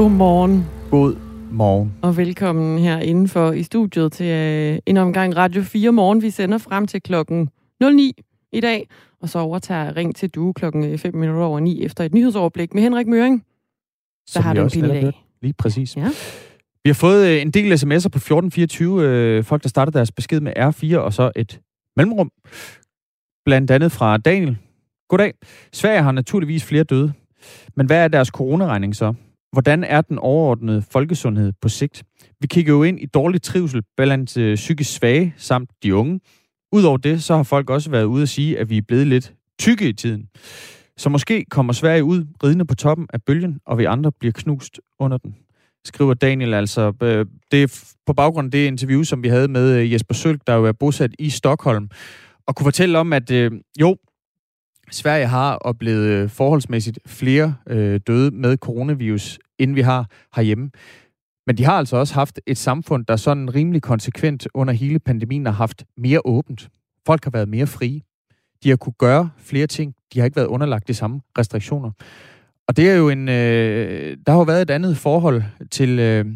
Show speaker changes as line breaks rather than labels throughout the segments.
Godmorgen.
God morgen.
Og velkommen her indenfor i studiet til øh, en omgang Radio 4 morgen. Vi sender frem til klokken 09 i dag, og så overtager Ring til du klokken 5 øh, minutter over 9 efter et nyhedsoverblik med Henrik Møring.
Der har du en i dag. Lige præcis.
Ja.
Vi har fået øh, en del sms'er på 1424. Øh, folk, der starter deres besked med R4 og så et mellemrum. Blandt andet fra Daniel. Goddag. Sverige har naturligvis flere døde. Men hvad er deres coronaregning så? Hvordan er den overordnede folkesundhed på sigt? Vi kigger jo ind i dårlig trivsel blandt øh, psykisk svage samt de unge. Udover det, så har folk også været ude at sige, at vi er blevet lidt tykke i tiden. Så måske kommer Sverige ud ridende på toppen af bølgen, og vi andre bliver knust under den. Skriver Daniel altså. Øh, det er på baggrund af det interview, som vi havde med øh, Jesper Sølk, der jo er bosat i Stockholm, og kunne fortælle om, at øh, jo, Sverige har oplevet øh, forholdsmæssigt flere øh, døde med coronavirus, end vi har herhjemme. Men de har altså også haft et samfund, der sådan rimelig konsekvent under hele pandemien har haft mere åbent. Folk har været mere frie. De har kunne gøre flere ting. De har ikke været underlagt de samme restriktioner. Og det er jo en... Øh, der har jo været et andet forhold til, øh,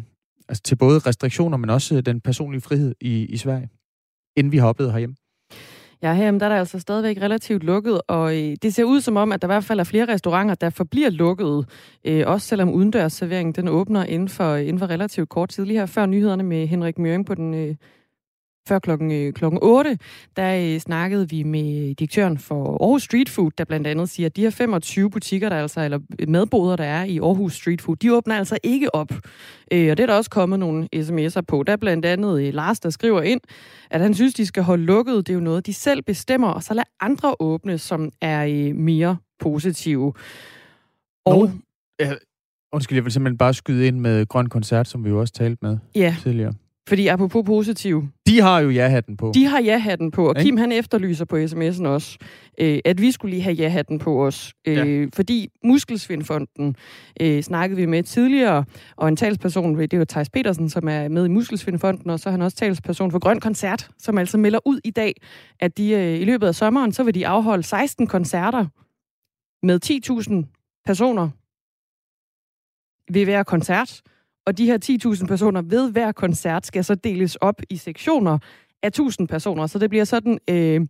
altså til både restriktioner, men også den personlige frihed i, i Sverige, end vi har oplevet herhjemme.
Ja, herhjemme der er der altså stadigvæk relativt lukket, og øh, det ser ud som om, at der i hvert fald er flere restauranter, der forbliver lukket, øh, også selvom udendørsserveringen den åbner inden for, inden for relativt kort tid. Lige her før nyhederne med Henrik Møring på den øh, før klokken, øh, klokken 8, der øh, snakkede vi med direktøren for Aarhus Street Food, der blandt andet siger, at de her 25 butikker, der altså, eller madboder, der er i Aarhus Street Food, de åbner altså ikke op. Øh, og det er der også kommet nogle sms'er på. Der er blandt andet øh, Lars, der skriver ind, at han synes, de skal holde lukket. Det er jo noget, de selv bestemmer, og så lad andre åbne, som er mere positive.
Og... Nå, ja, undskyld, jeg vil simpelthen bare skyde ind med Grøn Koncert, som vi jo også talte med
ja.
tidligere.
Fordi apropos positiv.
De har jo ja-hatten på.
De har ja-hatten på, og Kim han efterlyser på sms'en også, øh, at vi skulle lige have ja-hatten på os. Øh, ja. Fordi Muskelsvindfonden øh, snakkede vi med tidligere, og en talsperson, det er jo Thijs Petersen, som er med i Muskelsvindfonden, og så er han også talsperson for Grøn Koncert, som altså melder ud i dag, at de øh, i løbet af sommeren, så vil de afholde 16 koncerter med 10.000 personer ved hver koncert. Og de her 10.000 personer ved hver koncert skal så deles op i sektioner af 1.000 personer. Så det bliver sådan øh,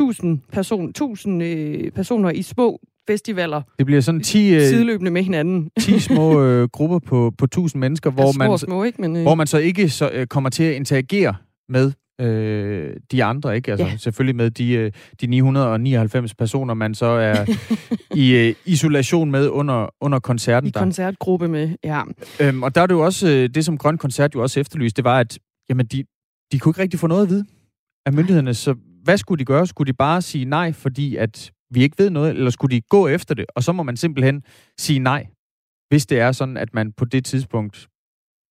1.000, person, 1.000 øh, personer i små festivaler.
Det bliver sådan 10 øh,
sideløbende med hinanden.
10 små øh, grupper på på 1000 mennesker, hvor man
små, ikke? Men, øh...
hvor man så ikke så, øh, kommer til at interagere med øh, de andre, ikke? Altså
Ja.
selvfølgelig med de, øh, de 999 personer, man så er i øh, isolation med under, under koncerten.
I
der.
koncertgruppe med, ja.
Øhm, og der er det jo også, øh, det som Grøn Koncert jo også efterlyste, det var, at jamen, de, de kunne ikke rigtig få noget at vide af myndighederne. Så hvad skulle de gøre? Skulle de bare sige nej, fordi at vi ikke ved noget, eller skulle de gå efter det? Og så må man simpelthen sige nej, hvis det er sådan, at man på det tidspunkt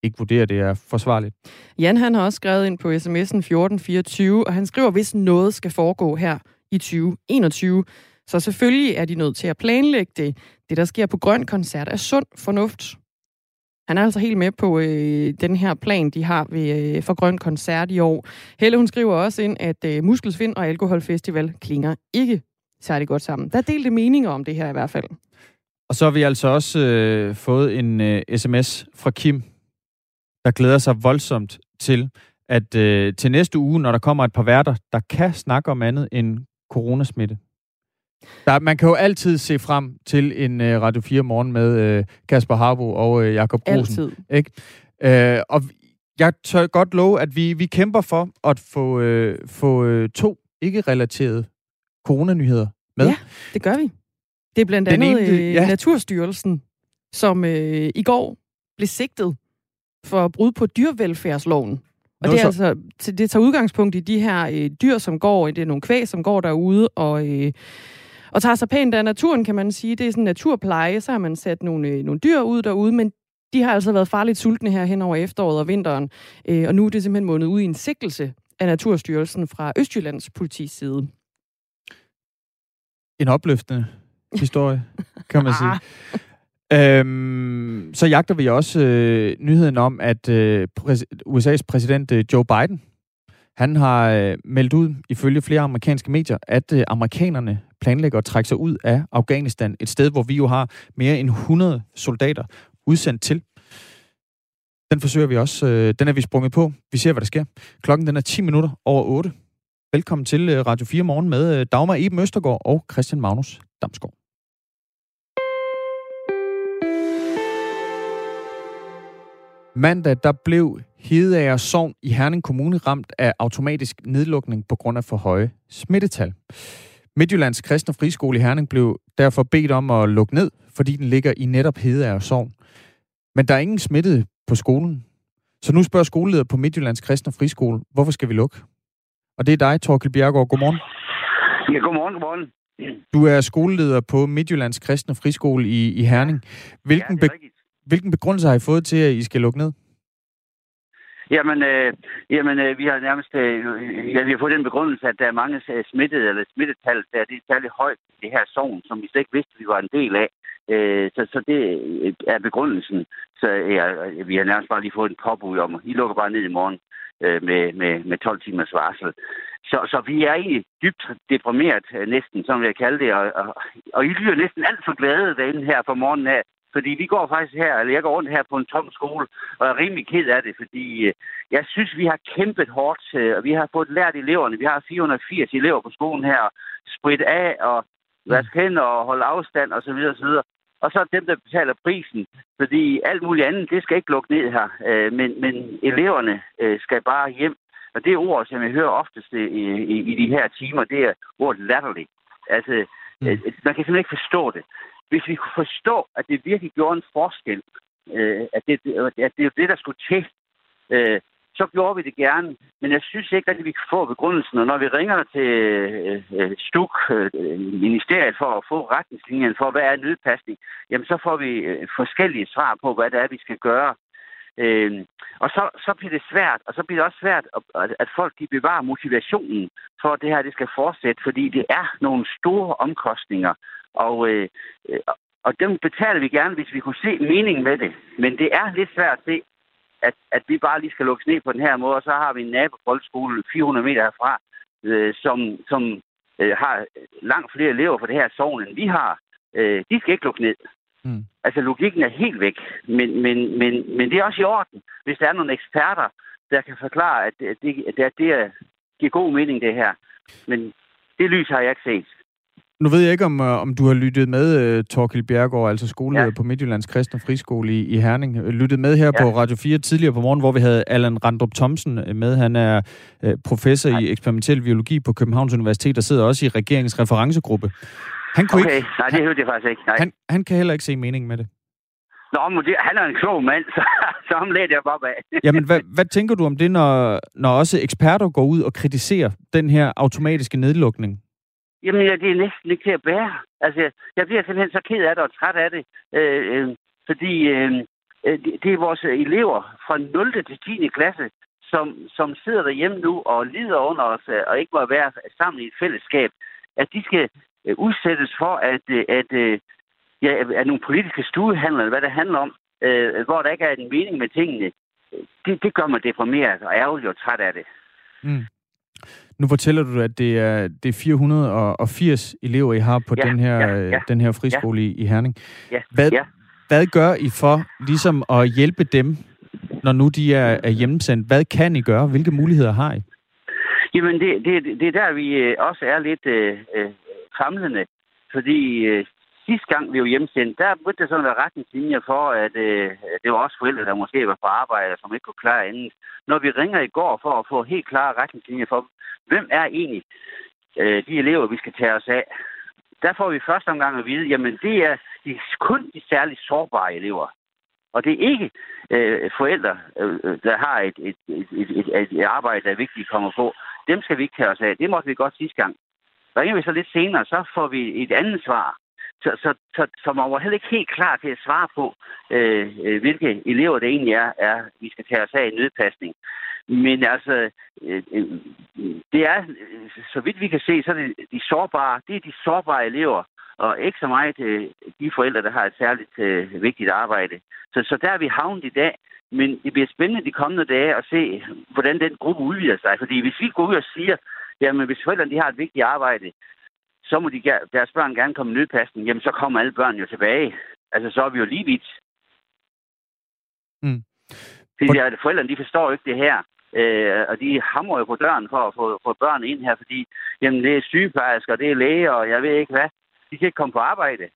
ikke vurderer, det er forsvarligt.
Jan han har også skrevet ind på sms'en 1424, og han skriver, hvis noget skal foregå her i 2021, så selvfølgelig er de nødt til at planlægge det. Det, der sker på Grøn Koncert, er sund fornuft. Han er altså helt med på øh, den her plan, de har ved, øh, for Grøn Koncert i år. Helle, hun skriver også ind, at øh, Muskelsvind og Alkoholfestival klinger ikke særlig godt sammen. Der er delte meninger om det her i hvert fald.
Og så har vi altså også øh, fået en øh, sms fra Kim, der glæder sig voldsomt til, at øh, til næste uge, når der kommer et par værter, der kan snakke om andet end coronasmitte. Der, man kan jo altid se frem til en øh, Radio 4 morgen med øh, Kasper Harbo og øh, Jakob Grusen.
Altid.
Ikke? Øh, og jeg tør godt love, at vi, vi kæmper for at få, øh, få øh, to ikke-relaterede coronanyheder med.
Ja, det gør vi. Det er blandt
Den
andet
ene,
øh,
ja.
Naturstyrelsen, som øh, i går blev sigtet for brud på dyrevelfærdsloven. Og
Nå,
det, er
så-
altså, så det tager udgangspunkt i de her øh, dyr, som går, det er nogle kvæg, som går derude og, øh, og tager sig pænt af naturen, kan man sige. Det er sådan naturpleje, så har man sat nogle, øh, nogle dyr ud derude, men de har altså været farligt sultne her hen over efteråret og vinteren. Øh, og nu er det simpelthen mundet ud i en sigtelse af Naturstyrelsen fra Østjyllands politis side.
En opløftende historie, kan man sige. Øhm, så jagter vi også øh, nyheden om, at øh, præs- USA's præsident øh, Joe Biden, han har øh, meldt ud, ifølge flere amerikanske medier, at øh, amerikanerne planlægger at trække sig ud af Afghanistan, et sted, hvor vi jo har mere end 100 soldater udsendt til. Den forsøger vi også. Øh, den er vi sprunget på. Vi ser, hvad der sker. Klokken den er 10 minutter over 8. Velkommen til øh, Radio 4 Morgen med øh, Dagmar Eben Østergaard og Christian Magnus Damsgaard. Mandag der blev Hedeager Sogn i Herning Kommune ramt af automatisk nedlukning på grund af for høje smittetal. Midtjyllands Kristne Friskole i Herning blev derfor bedt om at lukke ned, fordi den ligger i netop Hedeager Sogn. Men der er ingen smittet på skolen. Så nu spørger skoleleder på Midtjyllands Kristne Friskole, hvorfor skal vi lukke? Og det er dig, Torkel Bjergård. Godmorgen.
Ja, godmorgen, godmorgen.
Du er skoleleder på Midtjyllands Kristne Friskole i, i Herning. Hvilken,
ja,
be- hvilken begrundelse har I fået til, at I skal lukke ned?
Jamen, øh, jamen øh, vi har nærmest øh, ja, vi har fået den begrundelse, at der er mange øh, smittede, eller smittetal, der det er særlig højt i det her sovn, som vi slet ikke vidste, vi var en del af. Øh, så, så det øh, er begrundelsen. Så øh, ja, vi har nærmest bare lige fået en påbud om, at I lukker bare ned i morgen øh, med, med, med 12 timers varsel. Så, så vi er egentlig dybt deprimeret, næsten, som jeg kalder det, og, og, og I lyder næsten alt for glade derinde her for morgenen af, fordi vi går faktisk her, eller jeg går rundt her på en tom skole, og er rimelig ked af det, fordi øh, jeg synes, vi har kæmpet hårdt, øh, og vi har fået lært eleverne. Vi har 480 elever på skolen her, spritte af og vaske hænder og holde afstand osv. osv. Og så dem, der betaler prisen, fordi alt muligt andet, det skal ikke lukke ned her. Øh, men, men eleverne skal bare hjem. Og det ord, som jeg hører oftest i, i, i de her timer, det er ordet latterligt. Altså, mm. man kan simpelthen ikke forstå det hvis vi kunne forstå, at det virkelig gjorde en forskel, øh, at, det, at det er det, der skulle til, øh, så gjorde vi det gerne. Men jeg synes ikke, at vi kan få begrundelsen. Og når vi ringer til øh, øh STUK, øh, ministeriet, for at få retningslinjen for, hvad er nødpasning, jamen så får vi øh, forskellige svar på, hvad det er, vi skal gøre. Øh, og så, så bliver det svært, og så bliver det også svært, at, at folk de bevarer motivationen for, at det her det skal fortsætte, fordi det er nogle store omkostninger og, øh, øh, og dem betaler vi gerne, hvis vi kunne se meningen med det. Men det er lidt svært at se, at, at vi bare lige skal lukke ned på den her måde, og så har vi en nabofolkskole 400 meter herfra, øh, som, som øh, har langt flere elever på det her sovn, end vi har. Øh, de skal ikke lukke ned. Mm. Altså, logikken er helt væk. Men, men, men, men det er også i orden, hvis der er nogle eksperter, der kan forklare, at det, det, det, det giver god mening, det her. Men det lys har jeg ikke set.
Nu ved jeg ikke, om, øh, om du har lyttet med, uh, Torkild Bjergård, altså skoleleder ja. på Midtjyllands Kristne Friskole i, i Herning. Øh, lyttet med her ja. på Radio 4 tidligere på morgen, hvor vi havde Allan Randrup Thomsen med. Han er uh, professor Nej. i eksperimentel biologi på Københavns Universitet og sidder også i regeringens referencegruppe.
Han kunne okay, ikke, nej, det hørte jeg faktisk ikke. Nej.
Han, han kan heller ikke se meningen med det.
Nå, men det, han er en klog mand, så, så ham lærte jeg bare bag.
Jamen, hvad, hvad tænker du om det, når, når også eksperter går ud og kritiserer den her automatiske nedlukning?
Jamen, ja, det er næsten ikke til at bære. Altså, jeg bliver simpelthen så ked af det og træt af det, øh, øh, fordi øh, øh det, er vores elever fra 0. til 10. klasse, som, som sidder derhjemme nu og lider under os, øh, og ikke må være sammen i et fællesskab, at de skal øh, udsættes for, at, øh, at, ja, at nogle politiske stuehandler, hvad det handler om, øh, hvor der ikke er en mening med tingene, det, det gør mig deprimeret og ærgerligt og træt af det. Mm.
Nu fortæller du, at det er, det er 480 elever, I har på ja, den, her, ja, ja, den her friskole ja. i, Herning.
Ja,
hvad,
ja.
hvad gør I for ligesom at hjælpe dem, når nu de er, er hjemmesendt? Hvad kan I gøre? Hvilke muligheder har I?
Jamen, det, det, det er der, vi øh, også er lidt øh, øh, famlende. Fordi øh, sidste gang, vi var hjemsendt, der begyndte der sådan være retningslinjer for, at øh, det var også forældre, der måske var på arbejde, som ikke kunne klare andet. Når vi ringer i går for at få helt klare retningslinjer for, hvem er egentlig øh, de elever, vi skal tage os af, der får vi første omgang at vide, jamen det er de, kun de særligt sårbare elever. Og det er ikke øh, forældre, øh, øh der har et, et, et, et, et, et arbejde, der er vigtigt at komme på. Dem skal vi ikke tage os af. Det måtte vi godt sidste gang. Ringer vi så lidt senere, så får vi et andet svar. Så, så, så, så man var heller ikke helt klar til at svare på, øh, øh hvilke elever det egentlig er, er, vi skal tage os af i nødpasning. Men altså, øh, øh, det er, så vidt vi kan se, så er det de sårbare, det er de sårbare elever, og ikke så meget øh, de forældre, der har et særligt øh, vigtigt arbejde. Så, så der er vi havnet i dag, men det bliver spændende de kommende dage at se, hvordan den gruppe udvider sig. Fordi hvis vi går ud og siger, jamen hvis forældrene de har et vigtigt arbejde, så må de, deres børn gerne komme i nødpasning, jamen så kommer alle børn jo tilbage. Altså, så er vi jo lige vidt.
Mm.
Fordi de, forældrene, de forstår ikke det her. Øh, og de hamrer jo på døren for at få, få børn ind her, fordi jamen, det er sygeplejersker, det er læger, og jeg ved ikke hvad. De kan ikke komme på arbejde.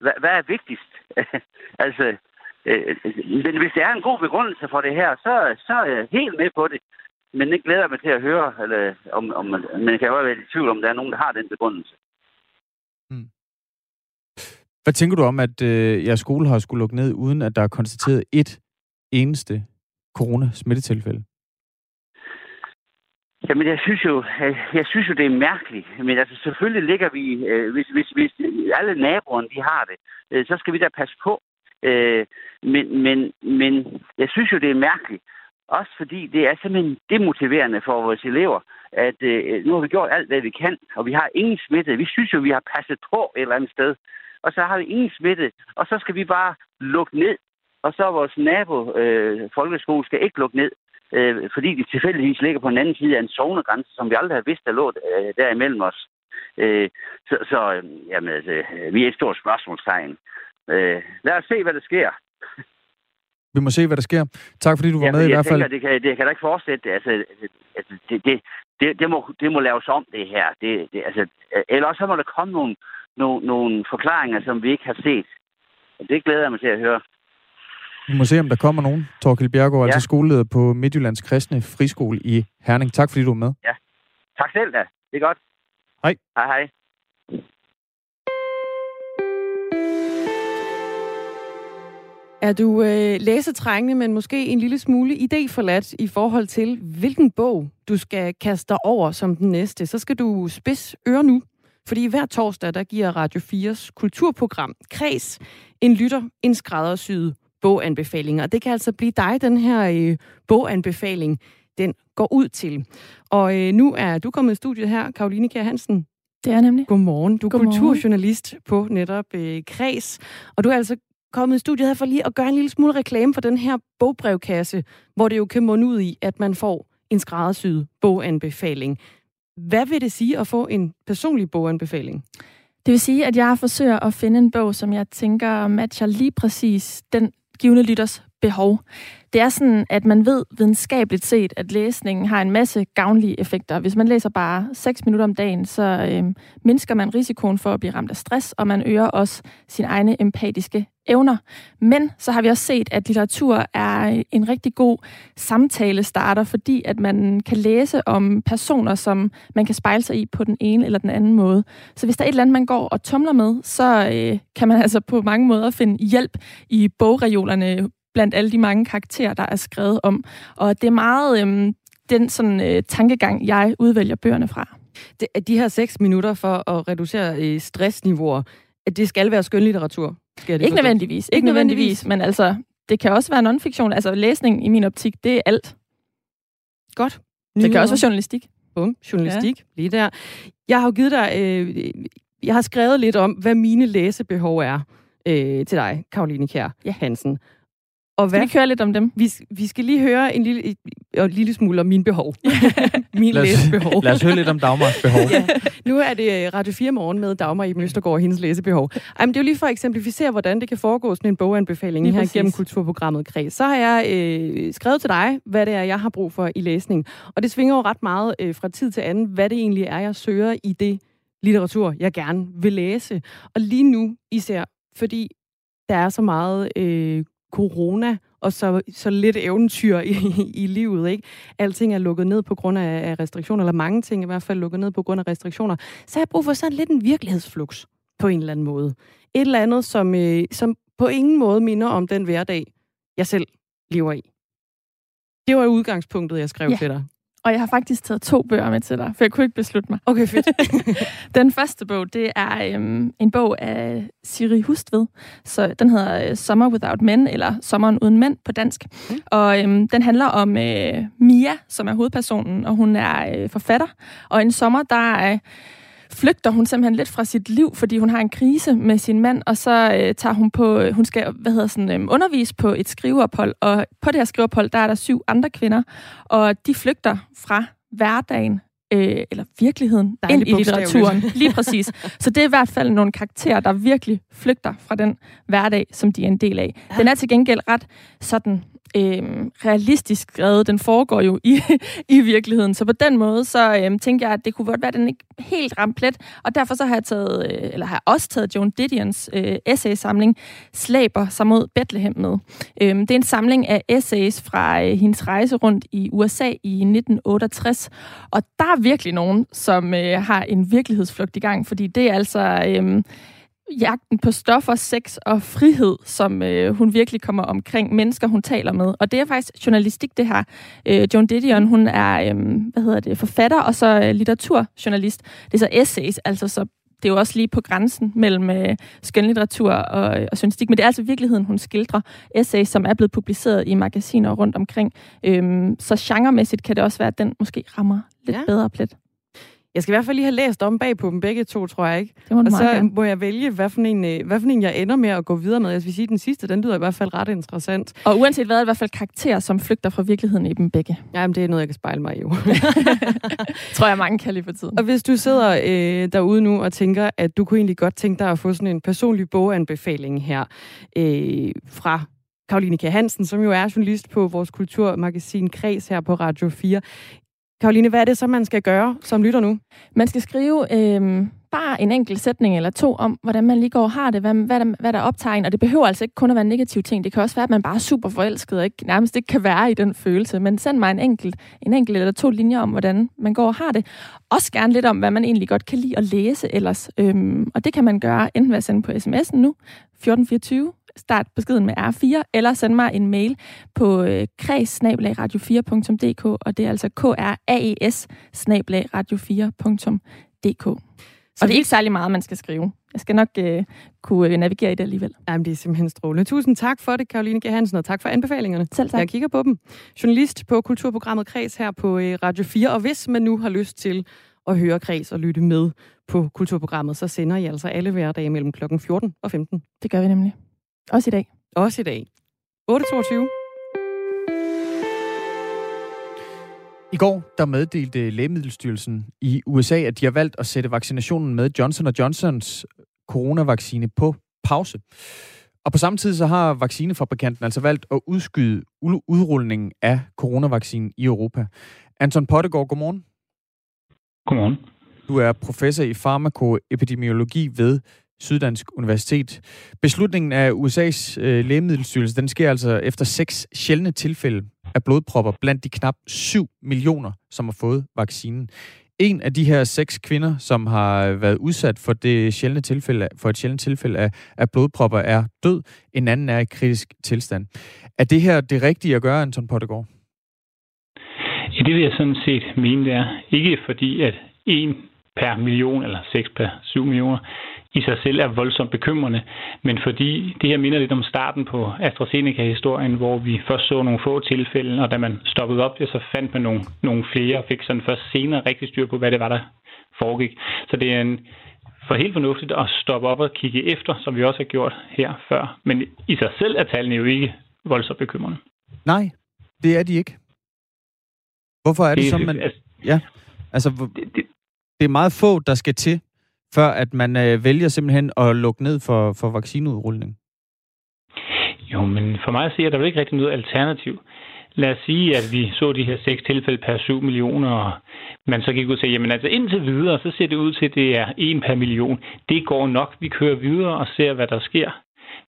Hvad, hvad er vigtigst? altså, øh, men hvis det er en god begrundelse for det her, så, så er jeg helt med på det. Men det glæder mig til at høre, eller om, om man, kan jo være i tvivl om, der er nogen, der har den begrundelse. Hmm.
Hvad tænker du om, at øh, jeres skole har skulle lukke ned, uden at der er konstateret et eneste corona-smittetilfælde?
Jamen, jeg synes jo, jeg synes jo, det er mærkeligt. Men altså, selvfølgelig ligger vi, øh, hvis, hvis, hvis alle naboerne, de har det, øh, så skal vi da passe på. Øh, men, men, men jeg synes jo, det er mærkeligt. Også fordi det er simpelthen demotiverende for vores elever, at øh, nu har vi gjort alt, hvad vi kan, og vi har ingen smitte. Vi synes jo, vi har passet på et eller andet sted. Og så har vi ingen smitte, og så skal vi bare lukke ned. Og så vores nabo øh, folkeskole skal ikke lukke ned, øh, fordi de tilfældigvis ligger på den anden side af en zonegrænse, som vi aldrig har vidst, der lå øh, der imellem os. Øh, så så øh, jamen, altså, vi er et stort spørgsmålstegn. Øh, lad os se, hvad der sker.
Vi må se, hvad der sker. Tak fordi du var ja, med i hvert fald.
Tænker, det, kan, det kan da ikke fortsætte. Altså, altså, det, det, det, det, må, det må laves om, det her. Det, det, altså, eller også så må der komme nogle, nogle, nogle forklaringer, som vi ikke har set. Det glæder jeg mig til at høre.
Vi må se, om der kommer nogen. Torkild Bjergård, ja. altså skoleleder på Midtjyllands Kristne Friskole i Herning. Tak fordi du var med.
Ja. Tak selv da. Det er godt.
Hej.
Hej hej.
Er du øh, læsetrængende, men måske en lille smule idéforladt i forhold til, hvilken bog du skal kaste dig over som den næste, så skal du spids øre nu. Fordi hver torsdag, der giver Radio 4's kulturprogram Kreds en lytter en skræddersyet boganbefaling. Og det kan altså blive dig, den her øh, boganbefaling, den går ud til. Og øh, nu er du kommet i studiet her, Karoline Kjær Hansen.
Det er nemlig.
Godmorgen. Du er Godmorgen. kulturjournalist på netop øh, Kreds. Og du er altså kommet i studiet her for lige at gøre en lille smule reklame for den her bogbrevkasse, hvor det jo kan munde ud i, at man får en skræddersyet boganbefaling. Hvad vil det sige at få en personlig boganbefaling?
Det vil sige, at jeg forsøger at finde en bog, som jeg tænker matcher lige præcis den givende lytters behov. Det er sådan, at man ved videnskabeligt set, at læsningen har en masse gavnlige effekter. Hvis man læser bare 6 minutter om dagen, så øh, mindsker man risikoen for at blive ramt af stress, og man øger også sine egne empatiske evner. Men så har vi også set, at litteratur er en rigtig god samtale starter, fordi at man kan læse om personer, som man kan spejle sig i på den ene eller den anden måde. Så hvis der er et eller andet, man går og tumler med, så øh, kan man altså på mange måder finde hjælp i bogreolerne blandt alle de mange karakterer, der er skrevet om. Og det er meget øh, den sådan, øh, tankegang, jeg udvælger bøgerne fra.
Det, de her seks minutter for at reducere øh, stressniveauer, at det skal være skønlitteratur?
Skal det ikke nødvendigvis. Ikke nødvendigvis, men altså, det kan også være non-fiktion. Altså, læsning i min optik, det er alt.
Godt.
Det kan også være journalistik.
Bum, journalistik, ja. lige der. Jeg har jo givet dig, øh, jeg har skrevet lidt om, hvad mine læsebehov er øh, til dig, Karoline Kjær ja. Hansen.
Og hvad, skal vi køre lidt om dem?
Vi, vi skal lige høre en lille, et, et lille smule om min behov. min læsebehov.
Lad os høre lidt om Dagmars behov. ja.
Nu er det øh, Radio 4 morgen med Dagmar i Østergaard og hendes læsebehov. Ej, men det er jo lige for at eksemplificere, hvordan det kan foregå sådan en boganbefaling lige her præcis. gennem kulturprogrammet Kreds. Så har jeg øh, skrevet til dig, hvad det er, jeg har brug for i læsning. Og det svinger jo ret meget øh, fra tid til anden, hvad det egentlig er, jeg søger i det litteratur, jeg gerne vil læse. Og lige nu især, fordi der er så meget øh, corona og så, så lidt eventyr i, i livet. Ikke? Alting er lukket ned på grund af restriktioner, eller mange ting i hvert fald lukket ned på grund af restriktioner. Så har jeg brug for sådan lidt en virkelighedsflux på en eller anden måde. Et eller andet, som, øh, som på ingen måde minder om den hverdag, jeg selv lever i. Det var udgangspunktet, jeg skrev ja. til dig.
Og jeg har faktisk taget to bøger med til dig, for jeg kunne ikke beslutte mig.
Okay, fedt.
den første bog, det er øhm, en bog af Siri Hustved. Så den hedder øh, Summer Without Men, eller Sommeren uden mænd på dansk. Mm. Og øhm, den handler om øh, Mia, som er hovedpersonen, og hun er øh, forfatter. Og en sommer, der er... Øh, flygter hun simpelthen lidt fra sit liv, fordi hun har en krise med sin mand, og så øh, tager hun på, øh, hun skal hvad hedder sådan, øh, undervise på et skriveophold, og på det her skriveophold, der er der syv andre kvinder, og de flygter fra hverdagen øh, eller virkeligheden, Dejlig ind i litteraturen. Lige præcis. Så det er i hvert fald nogle karakterer, der virkelig flygter fra den hverdag, som de er en del af. Ja. Den er til gengæld ret sådan øh, realistisk skrevet. Den foregår jo i, i virkeligheden. Så på den måde, så øh, tænker jeg, at det kunne godt være, at den ikke helt ramt plet. Og derfor så har jeg taget, øh, eller har også taget Joan Didions øh, essaysamling Slæber sig mod Bethlehem med. Øh, det er en samling af essays fra øh, hendes rejse rundt i USA i 1968. Og der er virkelig nogen, som øh, har en virkelighedsflugt i gang, fordi det er altså... Øh, jagten på stoffer, sex og frihed, som øh, hun virkelig kommer omkring mennesker, hun taler med. Og det er faktisk journalistik, det her. Øh, Joan Didion, hun er øh, hvad hedder det, forfatter og så øh, litteraturjournalist. Det er så essays, altså så det er jo også lige på grænsen mellem øh, skønlitteratur og, og journalistik, men det er altså virkeligheden, hun skildrer essays, som er blevet publiceret i magasiner rundt omkring. Øhm, så genremæssigt kan det også være, at den måske rammer lidt ja. bedre plet.
Jeg skal i hvert fald lige have læst om bag på dem begge to, tror jeg ikke.
Det må
og så
gerne.
må jeg vælge, hvad for, en, øh, hvad for en jeg ender med at gå videre med. Jeg vil sige, den sidste, den lyder i hvert fald ret interessant.
Og uanset hvad, er det i hvert fald karakterer, som flygter fra virkeligheden i dem begge.
Jamen, det er noget, jeg kan spejle mig i jo.
tror jeg, mange kan lige for tiden.
Og hvis du sidder øh, derude nu og tænker, at du kunne egentlig godt tænke dig at få sådan en personlig boganbefaling her øh, fra Karoline K. Hansen, som jo er journalist på vores kulturmagasin Kreds her på Radio 4. Karoline, hvad er det så, man skal gøre som lytter nu?
Man skal skrive øh, bare en enkelt sætning eller to om, hvordan man lige går og har det, hvad, hvad, der, hvad der optager en. Og det behøver altså ikke kun at være en negativ ting. Det kan også være, at man bare er super forelsket og ikke, nærmest ikke kan være i den følelse. Men send mig en enkelt, en enkelt eller to linjer om, hvordan man går og har det. Også gerne lidt om, hvad man egentlig godt kan lide at læse ellers. Øhm, og det kan man gøre enten ved at sende på sms'en nu, 1424, start beskeden med R4, eller send mig en mail på øh, kreds-radio4.dk, og det er altså k r a e s radio4.dk. Så og det er ikke særlig meget, man skal skrive. Jeg skal nok øh, kunne øh, navigere i det alligevel.
Jamen, det er simpelthen strålende. Tusind tak for det, Karoline G. Hansen, og tak for anbefalingerne.
Selv tak.
Jeg kigger på dem. Journalist på Kulturprogrammet Kreds her på øh, Radio 4, og hvis man nu har lyst til at høre Kreds og lytte med på Kulturprogrammet, så sender I altså alle hverdage mellem kl. 14 og 15.
Det gør vi nemlig. Også i dag.
Også i dag. 8.22.
I går der meddelte Lægemiddelstyrelsen i USA, at de har valgt at sætte vaccinationen med Johnson Johnsons coronavaccine på pause. Og på samme tid så har vaccinefabrikanten altså valgt at udskyde udrulningen af coronavaccinen i Europa. Anton Pottegård, godmorgen.
Godmorgen.
Du er professor i farmakoepidemiologi ved Syddansk Universitet. Beslutningen af USA's øh, lægemiddelstyrelse, den sker altså efter seks sjældne tilfælde af blodpropper blandt de knap 7 millioner, som har fået vaccinen. En af de her seks kvinder, som har været udsat for det sjældne tilfælde, for et sjældent tilfælde af, af blodpropper, er død. En anden er i kritisk tilstand. Er det her det rigtige at gøre, Anton Pottegård?
Ja, det vil jeg sådan set mene, det er. Ikke fordi, at en per million, eller 6 per 7 millioner, i sig selv er voldsomt bekymrende, men fordi det her minder lidt om starten på AstraZeneca-historien, hvor vi først så nogle få tilfælde, og da man stoppede op, så fandt man nogle, nogle flere, og fik sådan først senere rigtig styr på, hvad det var, der foregik. Så det er en, for helt fornuftigt at stoppe op og kigge efter, som vi også har gjort her før. Men i sig selv er tallene jo ikke voldsomt bekymrende.
Nej, det er de ikke. Hvorfor er det, det så, man... Altså, ja, altså, det, det, det er meget få, der skal til, før at man øh, vælger simpelthen at lukke ned for, for vaccineudrulning?
Jo, men for mig at se, at der er ikke rigtig noget alternativ. Lad os sige, at vi så de her seks tilfælde per 7 millioner, og man så gik ud og sagde, jamen altså indtil videre, så ser det ud til, at det er en per million. Det går nok. Vi kører videre og ser, hvad der sker.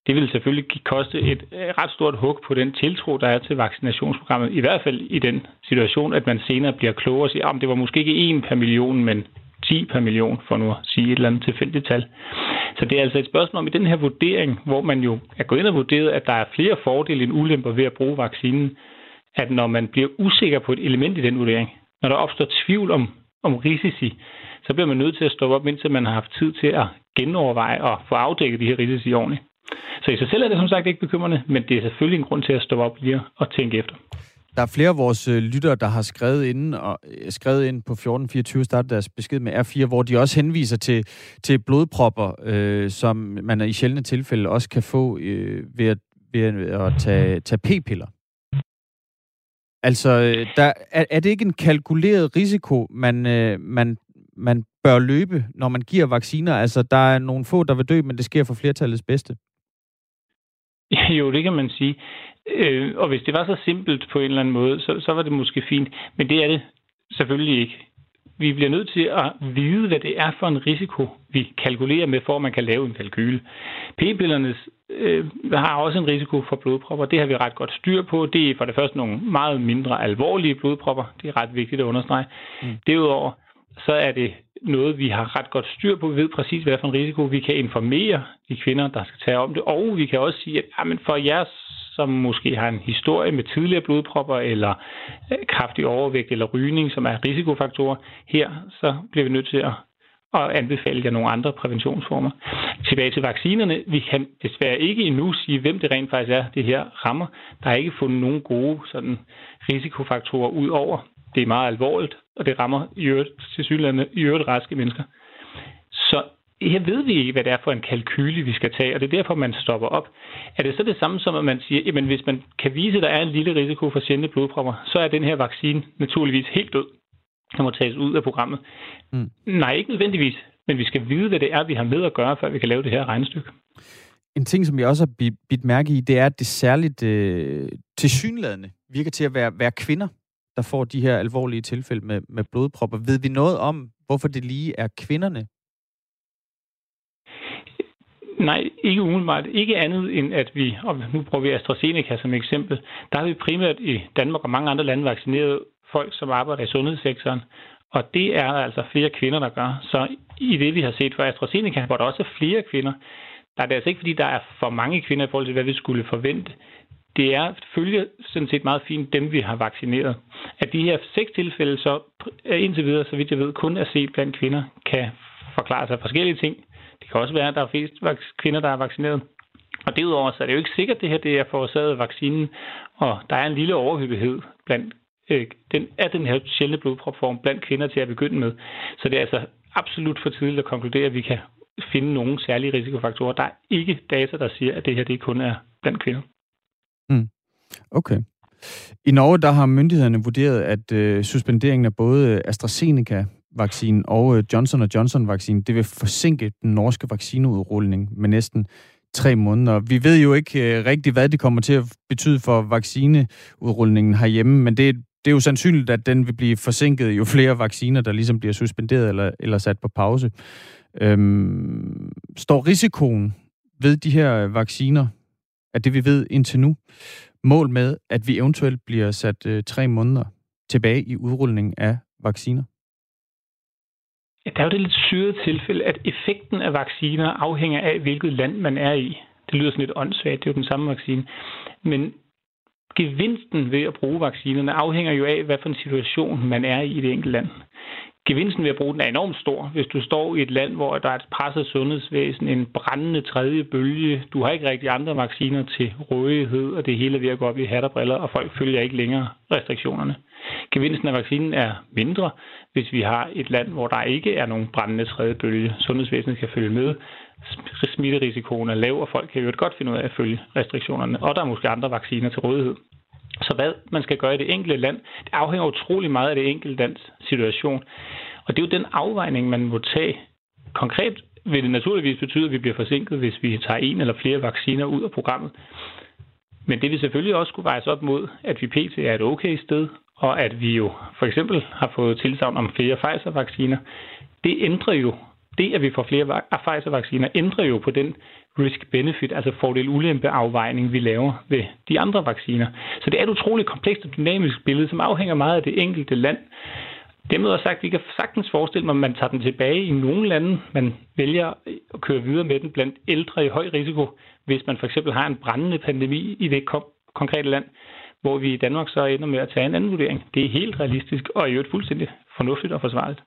Det vil selvfølgelig koste et øh, ret stort hug på den tiltro, der er til vaccinationsprogrammet. I hvert fald i den situation, at man senere bliver klogere og siger, at det var måske ikke en per million, men 10 per million, for nu at sige et eller andet tilfældigt tal. Så det er altså et spørgsmål om i den her vurdering, hvor man jo er gået ind og vurderet, at der er flere fordele end ulemper ved at bruge vaccinen, at når man bliver usikker på et element i den vurdering, når der opstår tvivl om, om risici, så bliver man nødt til at stoppe op, indtil man har haft tid til at genoverveje og få afdækket de her risici ordentligt. Så i sig selv er det som sagt ikke bekymrende, men det er selvfølgelig en grund til at stoppe op lige og tænke efter.
Der er flere af vores øh, lyttere, der har skrevet ind, og, øh, skrevet ind på 1424, startet deres besked med R4, hvor de også henviser til, til blodpropper, øh, som man i sjældne tilfælde også kan få øh, ved, at, ved at tage, tage p-piller. Altså, øh, der, er, er det ikke en kalkuleret risiko, man, øh, man, man bør løbe, når man giver vacciner? Altså, der er nogle få, der vil dø, men det sker for flertallets bedste.
Jo, det kan man sige. Øh, og hvis det var så simpelt på en eller anden måde, så, så var det måske fint. Men det er det selvfølgelig ikke. Vi bliver nødt til at vide, hvad det er for en risiko, vi kalkulerer med, for at man kan lave en kalkyle. P-pillerne øh, har også en risiko for blodpropper. Det har vi ret godt styr på. Det er for det første nogle meget mindre alvorlige blodpropper. Det er ret vigtigt at understrege. Mm. Derudover så er det noget, vi har ret godt styr på. Vi ved præcis, hvad for en risiko vi kan informere de kvinder, der skal tage om det. Og vi kan også sige, at ah, jamen for jer, som måske har en historie med tidligere blodpropper, eller øh, kraftig overvægt, eller rygning, som er risikofaktorer, her så bliver vi nødt til at og anbefale jer nogle andre præventionsformer. Tilbage til vaccinerne. Vi kan desværre ikke endnu sige, hvem det rent faktisk er, det her rammer. Der er ikke fundet nogen gode sådan, risikofaktorer ud over. Det er meget alvorligt, og det rammer i øvrigt, til synligheden, i øvrigt raske mennesker. Så her ved vi ikke, hvad det er for en kalkyle, vi skal tage, og det er derfor, man stopper op. Er det så det samme som, at man siger, at hvis man kan vise, at der er en lille risiko for sjældne blodpropper, så er den her vaccine naturligvis helt død. Den må tages ud af programmet. Mm. Nej, ikke nødvendigvis, men vi skal vide, hvad det er, vi har med at gøre, før vi kan lave det her regnestykke.
En ting, som jeg også har bidt mærke i, det er, at det særligt øh, tilsyneladende virker til at være, være kvinder, der får de her alvorlige tilfælde med, med blodpropper. Ved vi noget om, hvorfor det lige er kvinderne?
Nej, ikke umiddelbart. Ikke andet end, at vi, og nu bruger vi AstraZeneca som eksempel, der har vi primært i Danmark og mange andre lande vaccineret folk, som arbejder i sundhedssektoren. Og det er der altså flere kvinder, der gør. Så i det, vi har set for AstraZeneca, hvor der også er flere kvinder, der er det altså ikke, fordi der er for mange kvinder i forhold til, hvad vi skulle forvente det er følge sådan set meget fint dem, vi har vaccineret. At de her seks tilfælde så øh, indtil videre, så vidt jeg ved, kun er set blandt kvinder, kan forklare sig forskellige ting. Det kan også være, at der er flest kvinder, der er vaccineret. Og derudover så er det jo ikke sikkert, at det her det er forårsaget af vaccinen, og der er en lille overhyppighed blandt øh, den, af den her sjældne blodpropform blandt kvinder til at begynde med. Så det er altså absolut for tidligt at konkludere, at vi kan finde nogle særlige risikofaktorer. Der er ikke data, der siger, at det her det kun er blandt kvinder.
Okay. I Norge der har myndighederne vurderet, at øh, suspenderingen af både AstraZeneca-vaccinen og øh, Johnson Johnson-vaccinen, det vil forsinke den norske vaccineudrulning med næsten tre måneder. Vi ved jo ikke øh, rigtigt, hvad det kommer til at betyde for vaccineudrulningen herhjemme, men det, det er jo sandsynligt, at den vil blive forsinket jo flere vacciner, der ligesom bliver suspenderet eller, eller sat på pause. Øhm, står risikoen ved de her vacciner af det, vi ved indtil nu, mål med, at vi eventuelt bliver sat øh, tre måneder tilbage i udrulningen af vacciner?
Ja, der er jo det lidt syrede tilfælde, at effekten af vacciner afhænger af, hvilket land man er i. Det lyder sådan lidt åndssvagt, det er jo den samme vaccine. Men gevinsten ved at bruge vaccinerne afhænger jo af, hvad for en situation man er i i det enkelte land gevinsten ved at bruge den er enormt stor. Hvis du står i et land, hvor der er et presset sundhedsvæsen, en brændende tredje bølge, du har ikke rigtig andre vacciner til rådighed, og det hele er ved at gå op i hat og briller, og folk følger ikke længere restriktionerne. Gevinsten af vaccinen er mindre, hvis vi har et land, hvor der ikke er nogen brændende tredje bølge. Sundhedsvæsenet kan følge med, smitterisikoen er lav, og folk kan jo godt finde ud af at følge restriktionerne, og der er måske andre vacciner til rådighed. Så hvad man skal gøre i det enkelte land, det afhænger utrolig meget af det enkelte lands situation. Og det er jo den afvejning, man må tage. Konkret vil det naturligvis betyde, at vi bliver forsinket, hvis vi tager en eller flere vacciner ud af programmet. Men det vil selvfølgelig også kunne vejes op mod, at vi pt. er et okay sted, og at vi jo for eksempel har fået tilsavn om flere Pfizer-vacciner. Det ændrer jo, det at vi får flere Pfizer-vacciner, ændrer jo på den risk-benefit, altså fordel-ulempe-afvejning, vi laver ved de andre vacciner. Så det er et utroligt komplekst og dynamisk billede, som afhænger meget af det enkelte land. Dermed er sagt, vi kan sagtens forestille mig, at man tager den tilbage i nogle lande. Man vælger at køre videre med den blandt ældre i høj risiko, hvis man for eksempel har en brændende pandemi i det konkrete land, hvor vi i Danmark så ender med at tage en anden vurdering. Det er helt realistisk og i øvrigt fuldstændig fornuftigt og forsvarligt.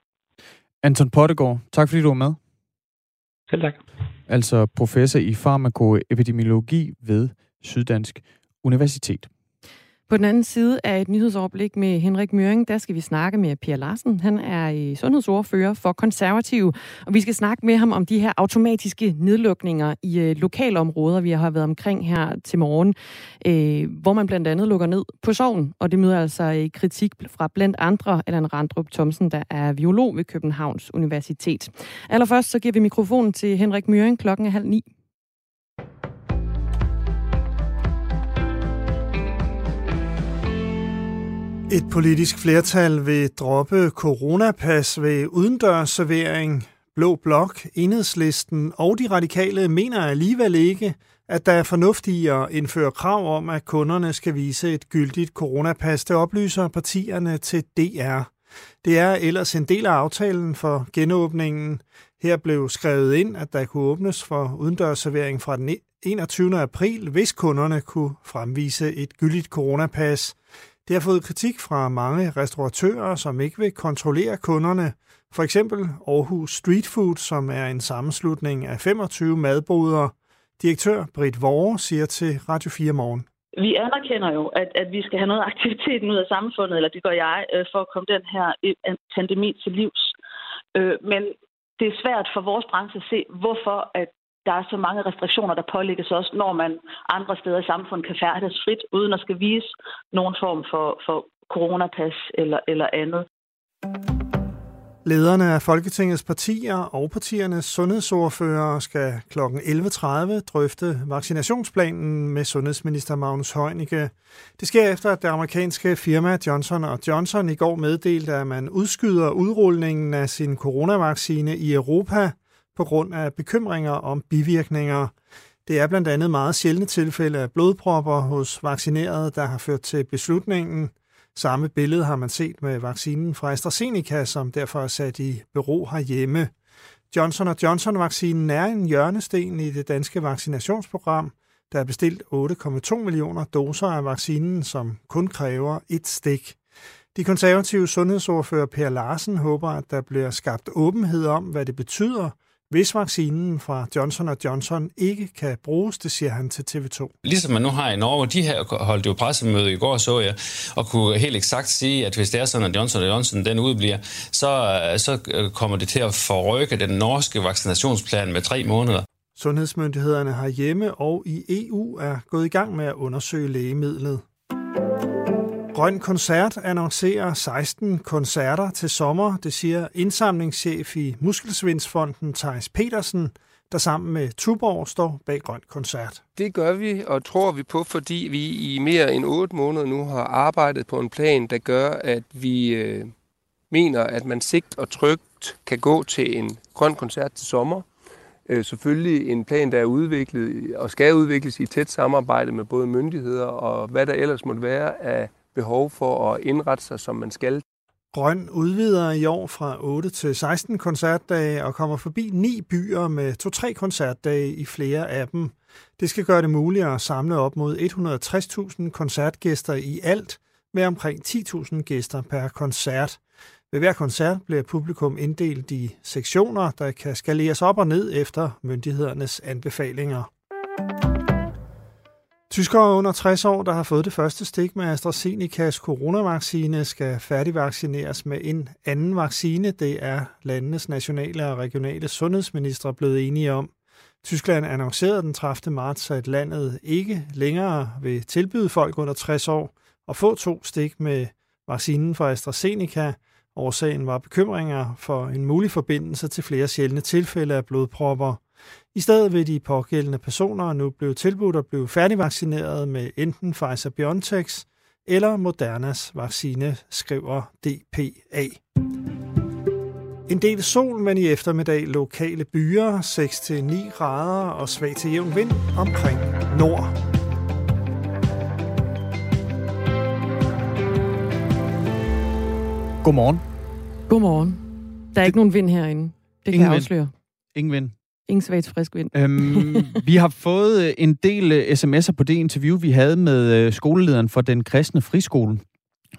Anton Pottegård, tak fordi du var med.
Selv tak.
Altså professor i farmakoepidemiologi ved Syddansk Universitet.
På den anden side af et nyhedsoverblik med Henrik Møring, der skal vi snakke med Per Larsen. Han er sundhedsordfører for konservative, og vi skal snakke med ham om de her automatiske nedlukninger i øh, lokalområder, vi har været omkring her til morgen, øh, hvor man blandt andet lukker ned på sorgen, og det møder altså øh, kritik fra blandt andre Allan Randrup Thomsen, der er biolog ved Københavns Universitet. Allerførst så giver vi mikrofonen til Henrik Møring klokken er halv ni.
Et politisk flertal vil droppe coronapas ved udendørsservering. Blå Blok, Enhedslisten og de radikale mener alligevel ikke, at der er fornuft i at indføre krav om, at kunderne skal vise et gyldigt coronapas. Det oplyser partierne til DR. Det er ellers en del af aftalen for genåbningen. Her blev skrevet ind, at der kunne åbnes for udendørsservering fra den 21. april, hvis kunderne kunne fremvise et gyldigt coronapas. Det har fået kritik fra mange restauratører, som ikke vil kontrollere kunderne. For eksempel Aarhus Street Food, som er en sammenslutning af 25 madboder. Direktør Britt Vore siger til Radio 4 Morgen.
Vi anerkender jo, at, at vi skal have noget aktivitet ud af samfundet, eller det gør jeg, øh, for at komme den her øh, pandemi til livs. Øh, men det er svært for vores branche at se, hvorfor at der er så mange restriktioner, der pålægges os, når man andre steder i samfundet kan færdes frit, uden at skal vise nogen form for, for coronapas eller, eller andet.
Lederne af Folketingets partier og partiernes sundhedsordfører skal kl. 11.30 drøfte vaccinationsplanen med sundhedsminister Magnus Heunicke. Det sker efter, at det amerikanske firma Johnson Johnson i går meddelte, at man udskyder udrulningen af sin coronavaccine i Europa på grund af bekymringer om bivirkninger. Det er blandt andet meget sjældne tilfælde af blodpropper hos vaccinerede, der har ført til beslutningen. Samme billede har man set med vaccinen fra AstraZeneca, som derfor er sat i bero herhjemme. Johnson Johnson-vaccinen er en hjørnesten i det danske vaccinationsprogram. Der er bestilt 8,2 millioner doser af vaccinen, som kun kræver et stik. De konservative sundhedsordfører Per Larsen håber, at der bliver skabt åbenhed om, hvad det betyder, hvis vaccinen fra Johnson Johnson ikke kan bruges, det siger han til TV2.
Ligesom man nu har i Norge, de her holdt jo pressemøde i går, så jeg, og kunne helt eksakt sige, at hvis det er sådan, at Johnson Johnson den udbliver, så, så kommer det til at forrykke den norske vaccinationsplan med tre måneder.
Sundhedsmyndighederne har hjemme og i EU er gået i gang med at undersøge lægemidlet. Grøn Koncert annoncerer 16 koncerter til sommer, det siger indsamlingschef i Muskelsvindsfonden Thijs Petersen, der sammen med Tuborg står bag Grøn Koncert.
Det gør vi og tror vi på, fordi vi i mere end 8 måneder nu har arbejdet på en plan, der gør, at vi øh, mener, at man sigt og trygt kan gå til en grøn koncert til sommer. Øh, selvfølgelig en plan, der er udviklet og skal udvikles i tæt samarbejde med både myndigheder og hvad der ellers måtte være af behov for at indrette sig, som man skal.
Grøn udvider i år fra 8 til 16 koncertdage og kommer forbi ni byer med to-tre koncertdage i flere af dem. Det skal gøre det muligt at samle op mod 160.000 koncertgæster i alt, med omkring 10.000 gæster per koncert. Ved hver koncert bliver publikum inddelt i sektioner, der kan skaleres op og ned efter myndighedernes anbefalinger. Tyskere under 60 år, der har fået det første stik med AstraZenecas coronavaccine, skal færdigvaccineres med en anden vaccine. Det er landenes nationale og regionale sundhedsminister blevet enige om. Tyskland annoncerede den 30. marts, at landet ikke længere vil tilbyde folk under 60 år at få to stik med vaccinen fra AstraZeneca. Årsagen var bekymringer for en mulig forbindelse til flere sjældne tilfælde af blodpropper. I stedet vil de pågældende personer nu blive tilbudt at blive færdigvaccineret med enten Pfizer-BioNTechs eller Modernas vaccine, skriver DPA. En del sol, men i eftermiddag lokale byer, 6-9 grader og svag til jævn vind omkring nord.
Godmorgen.
Godmorgen. Der er ikke nogen vind herinde. Det kan Ingen jeg afsløre. Vind.
Ingen vind.
Ingen svagt frisk vind.
Øhm, vi har fået øh, en del øh, sms'er på det interview, vi havde med øh, skolelederen for den kristne friskole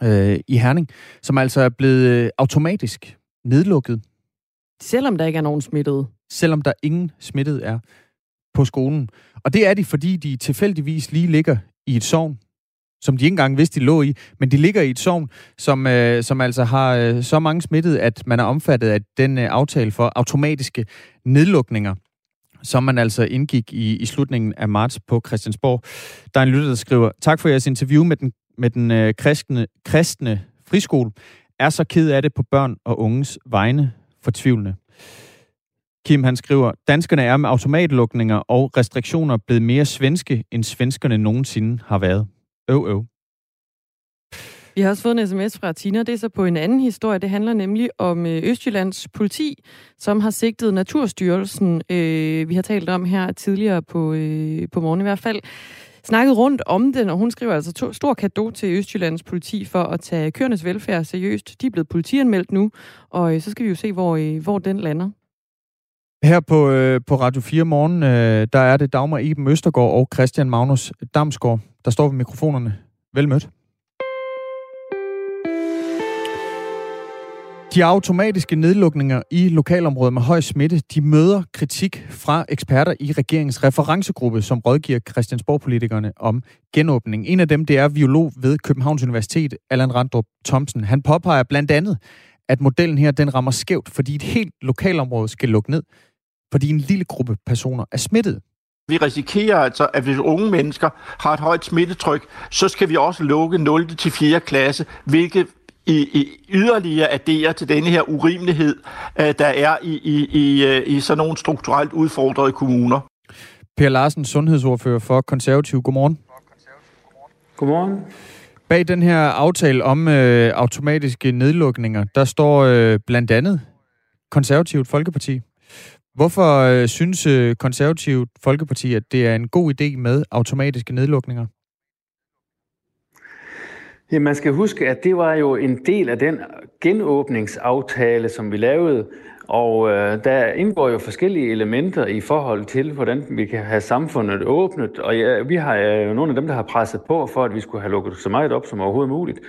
øh, i Herning, som altså er blevet automatisk nedlukket.
Selvom der ikke er nogen smittet?
Selvom der ingen smittet er på skolen. Og det er de, fordi de tilfældigvis lige ligger i et sovn, som de ikke engang vidste, de lå i, men de ligger i et sovn, som, øh, som altså har øh, så mange smittet, at man er omfattet af den øh, aftale for automatiske nedlukninger som man altså indgik i, i slutningen af marts på Christiansborg. Der er en lytter, der skriver, tak for jeres interview med den, med den øh, kristne, kristne friskole. Er så ked af det på børn og unges vegne fortvivlende. Kim han skriver, danskerne er med automatlukninger og restriktioner blevet mere svenske, end svenskerne nogensinde har været. Øv, øv.
Vi har også fået en sms fra Tina, det er så på en anden historie. Det handler nemlig om øh, Østjyllands politi, som har sigtet Naturstyrelsen. Øh, vi har talt om her tidligere på, øh, på morgen i hvert fald snakket rundt om den, og hun skriver altså to, stor kado til Østjyllands politi for at tage køernes velfærd seriøst. De er blevet politianmeldt nu, og øh, så skal vi jo se, hvor, øh, hvor den lander.
Her på, øh, på Radio 4 morgen, øh, der er det Dagmar Iben Østergaard og Christian Magnus Damsgaard, der står ved mikrofonerne. Vel mødt. De automatiske nedlukninger i lokalområder med høj smitte, de møder kritik fra eksperter i regeringens referencegruppe, som rådgiver Christiansborg-politikerne om genåbning. En af dem, det er biolog ved Københavns Universitet, Allan Randrup Thomsen. Han påpeger blandt andet, at modellen her, den rammer skævt, fordi et helt lokalområde skal lukke ned, fordi en lille gruppe personer er smittet.
Vi risikerer altså, at hvis unge mennesker har et højt smittetryk, så skal vi også lukke 0. til 4. klasse, hvilket i, i yderligere adderer til denne her urimelighed, uh, der er i, i, i, uh, i sådan nogle strukturelt udfordrede kommuner.
Per Larsen, sundhedsordfører for Konservativ. Godmorgen.
Godmorgen.
Bag den her aftale om øh, automatiske nedlukninger, der står øh, blandt andet Konservativt Folkeparti. Hvorfor øh, synes øh, Konservativt Folkeparti, at det er en god idé med automatiske nedlukninger?
Ja, man skal huske, at det var jo en del af den genåbningsaftale, som vi lavede, og øh, der indgår jo forskellige elementer i forhold til, hvordan vi kan have samfundet åbnet. Og ja, vi har jo øh, nogle af dem, der har presset på for, at vi skulle have lukket så meget op som overhovedet muligt.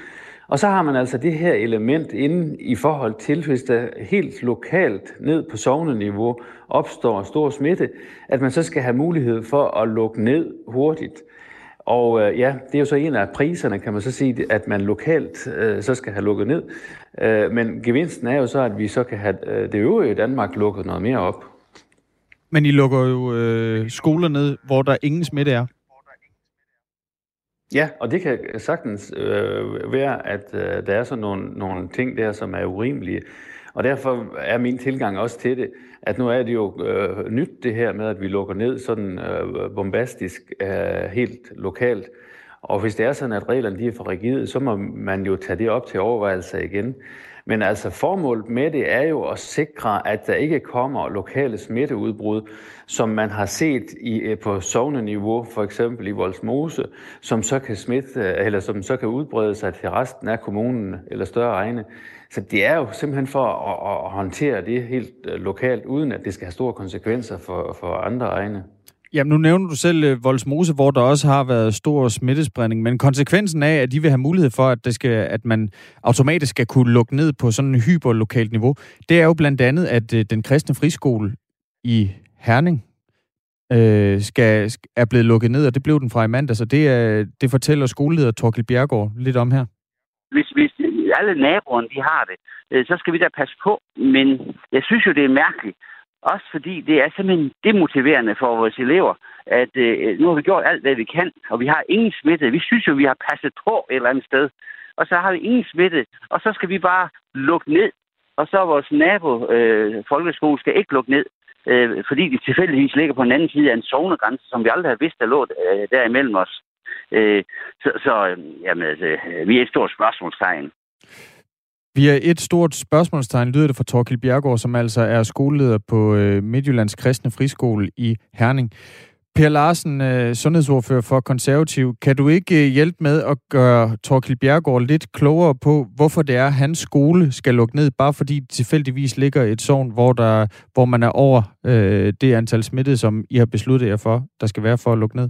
Og så har man altså det her element inde i forhold til, hvis der helt lokalt ned på sovneniveau opstår stor smitte, at man så skal have mulighed for at lukke ned hurtigt. Og øh, ja, det er jo så en af priserne, kan man så sige, at man lokalt øh, så skal have lukket ned. Øh, men gevinsten er jo så, at vi så kan have øh, det øvrige Danmark lukket noget mere op.
Men I lukker jo øh, skoler ned, hvor der ingen smitte er.
Ja, og det kan sagtens øh, være, at øh, der er sådan nogle, nogle ting der, som er urimelige. Og derfor er min tilgang også til det, at nu er det jo øh, nyt det her med, at vi lukker ned sådan øh, bombastisk, øh, helt lokalt. Og hvis det er sådan, at reglerne de er for rigide, så må man jo tage det op til overvejelse igen. Men altså formålet med det er jo at sikre, at der ikke kommer lokale smitteudbrud, som man har set i, øh, på sovneniveau, for eksempel i Voldsmose, som så kan smitte, øh, eller som så kan udbrede sig til resten af kommunen eller større egne. Så det er jo simpelthen for at, at håndtere det helt øh, lokalt, uden at det skal have store konsekvenser for, for andre egne.
Jamen, nu nævner du selv øh, Voldsmose, hvor der også har været stor smittespredning, men konsekvensen af, at de vil have mulighed for, at, det skal, at man automatisk skal kunne lukke ned på sådan en hyperlokalt niveau, det er jo blandt andet, at øh, den kristne friskole i Herning øh, skal, er blevet lukket ned, og det blev den fra i mandag, så det, det fortæller skoleleder Torkel Bjergård lidt om her.
Hvis, hvis alle naboerne de har det, øh, så skal vi da passe på, men jeg synes jo, det er mærkeligt, også fordi det er simpelthen demotiverende for vores elever, at øh, nu har vi gjort alt, hvad vi kan, og vi har ingen smitte. Vi synes jo, vi har passet på et eller andet sted, og så har vi ingen smitte, og så skal vi bare lukke ned, og så vores nabo øh, folkeskole skal ikke lukke ned, øh, fordi de tilfældigvis ligger på den anden side af en zonegrænse, som vi aldrig har vidst, der lå øh, der imellem os. Øh, så så øh, jamen, altså, øh, vi er et stort spørgsmålstegn.
Vi er et stort spørgsmålstegn, lyder det fra Torkild Bjergård, som altså er skoleleder på øh, Midtjyllands Kristne Friskole i Herning. Per Larsen, øh, sundhedsordfører for Konservativ, kan du ikke øh, hjælpe med at gøre Torkild Bjergård lidt klogere på, hvorfor det er, at hans skole skal lukke ned, bare fordi tilfældigvis ligger et sovn, hvor, der, hvor man er over øh, det antal smittede, som I har besluttet jer for, der skal være for at lukke ned?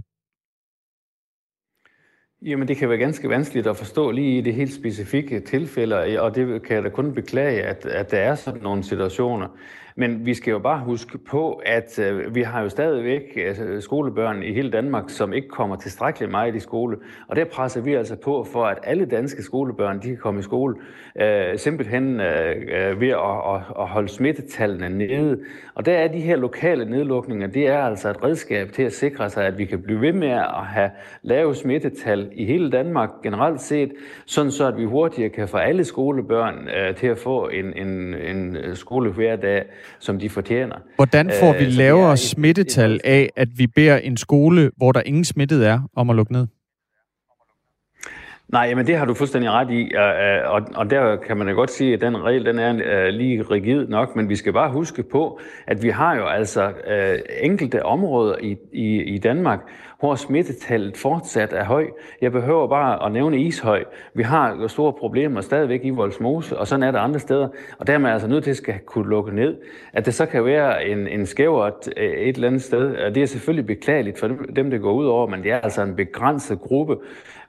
Jamen, det kan være ganske vanskeligt at forstå lige i det helt specifikke tilfælde, og det kan jeg da kun beklage, at, at der er sådan nogle situationer. Men vi skal jo bare huske på, at øh, vi har jo stadigvæk altså, skolebørn i hele Danmark, som ikke kommer tilstrækkeligt meget i skole. Og der presser vi altså på for, at alle danske skolebørn de kan komme i skole, øh, simpelthen øh, øh, ved at, at, at holde smittetallene nede. Og der er de her lokale nedlukninger, det er altså et redskab til at sikre sig, at vi kan blive ved med at have lave smittetal i hele Danmark generelt set, sådan så at vi hurtigere kan få alle skolebørn øh, til at få en, en, en skolehverdag, dag, som de fortjener.
Hvordan får vi øh, lavere smittetal af, at vi beder en skole, hvor der ingen smittet er, om at lukke ned?
Nej, men det har du fuldstændig ret i, og, og der kan man da godt sige, at den regel den er lige rigid nok, men vi skal bare huske på, at vi har jo altså øh, enkelte områder i, i, i Danmark, hvor smittetallet fortsat er høj. Jeg behøver bare at nævne Ishøj. Vi har jo store problemer stadigvæk i Voldsmose, og sådan er det andre steder. Og der er man altså nødt til at skal kunne lukke ned. At det så kan være en, en skævert øh, et eller andet sted, det er selvfølgelig beklageligt for dem, det går ud over, men det er altså en begrænset gruppe.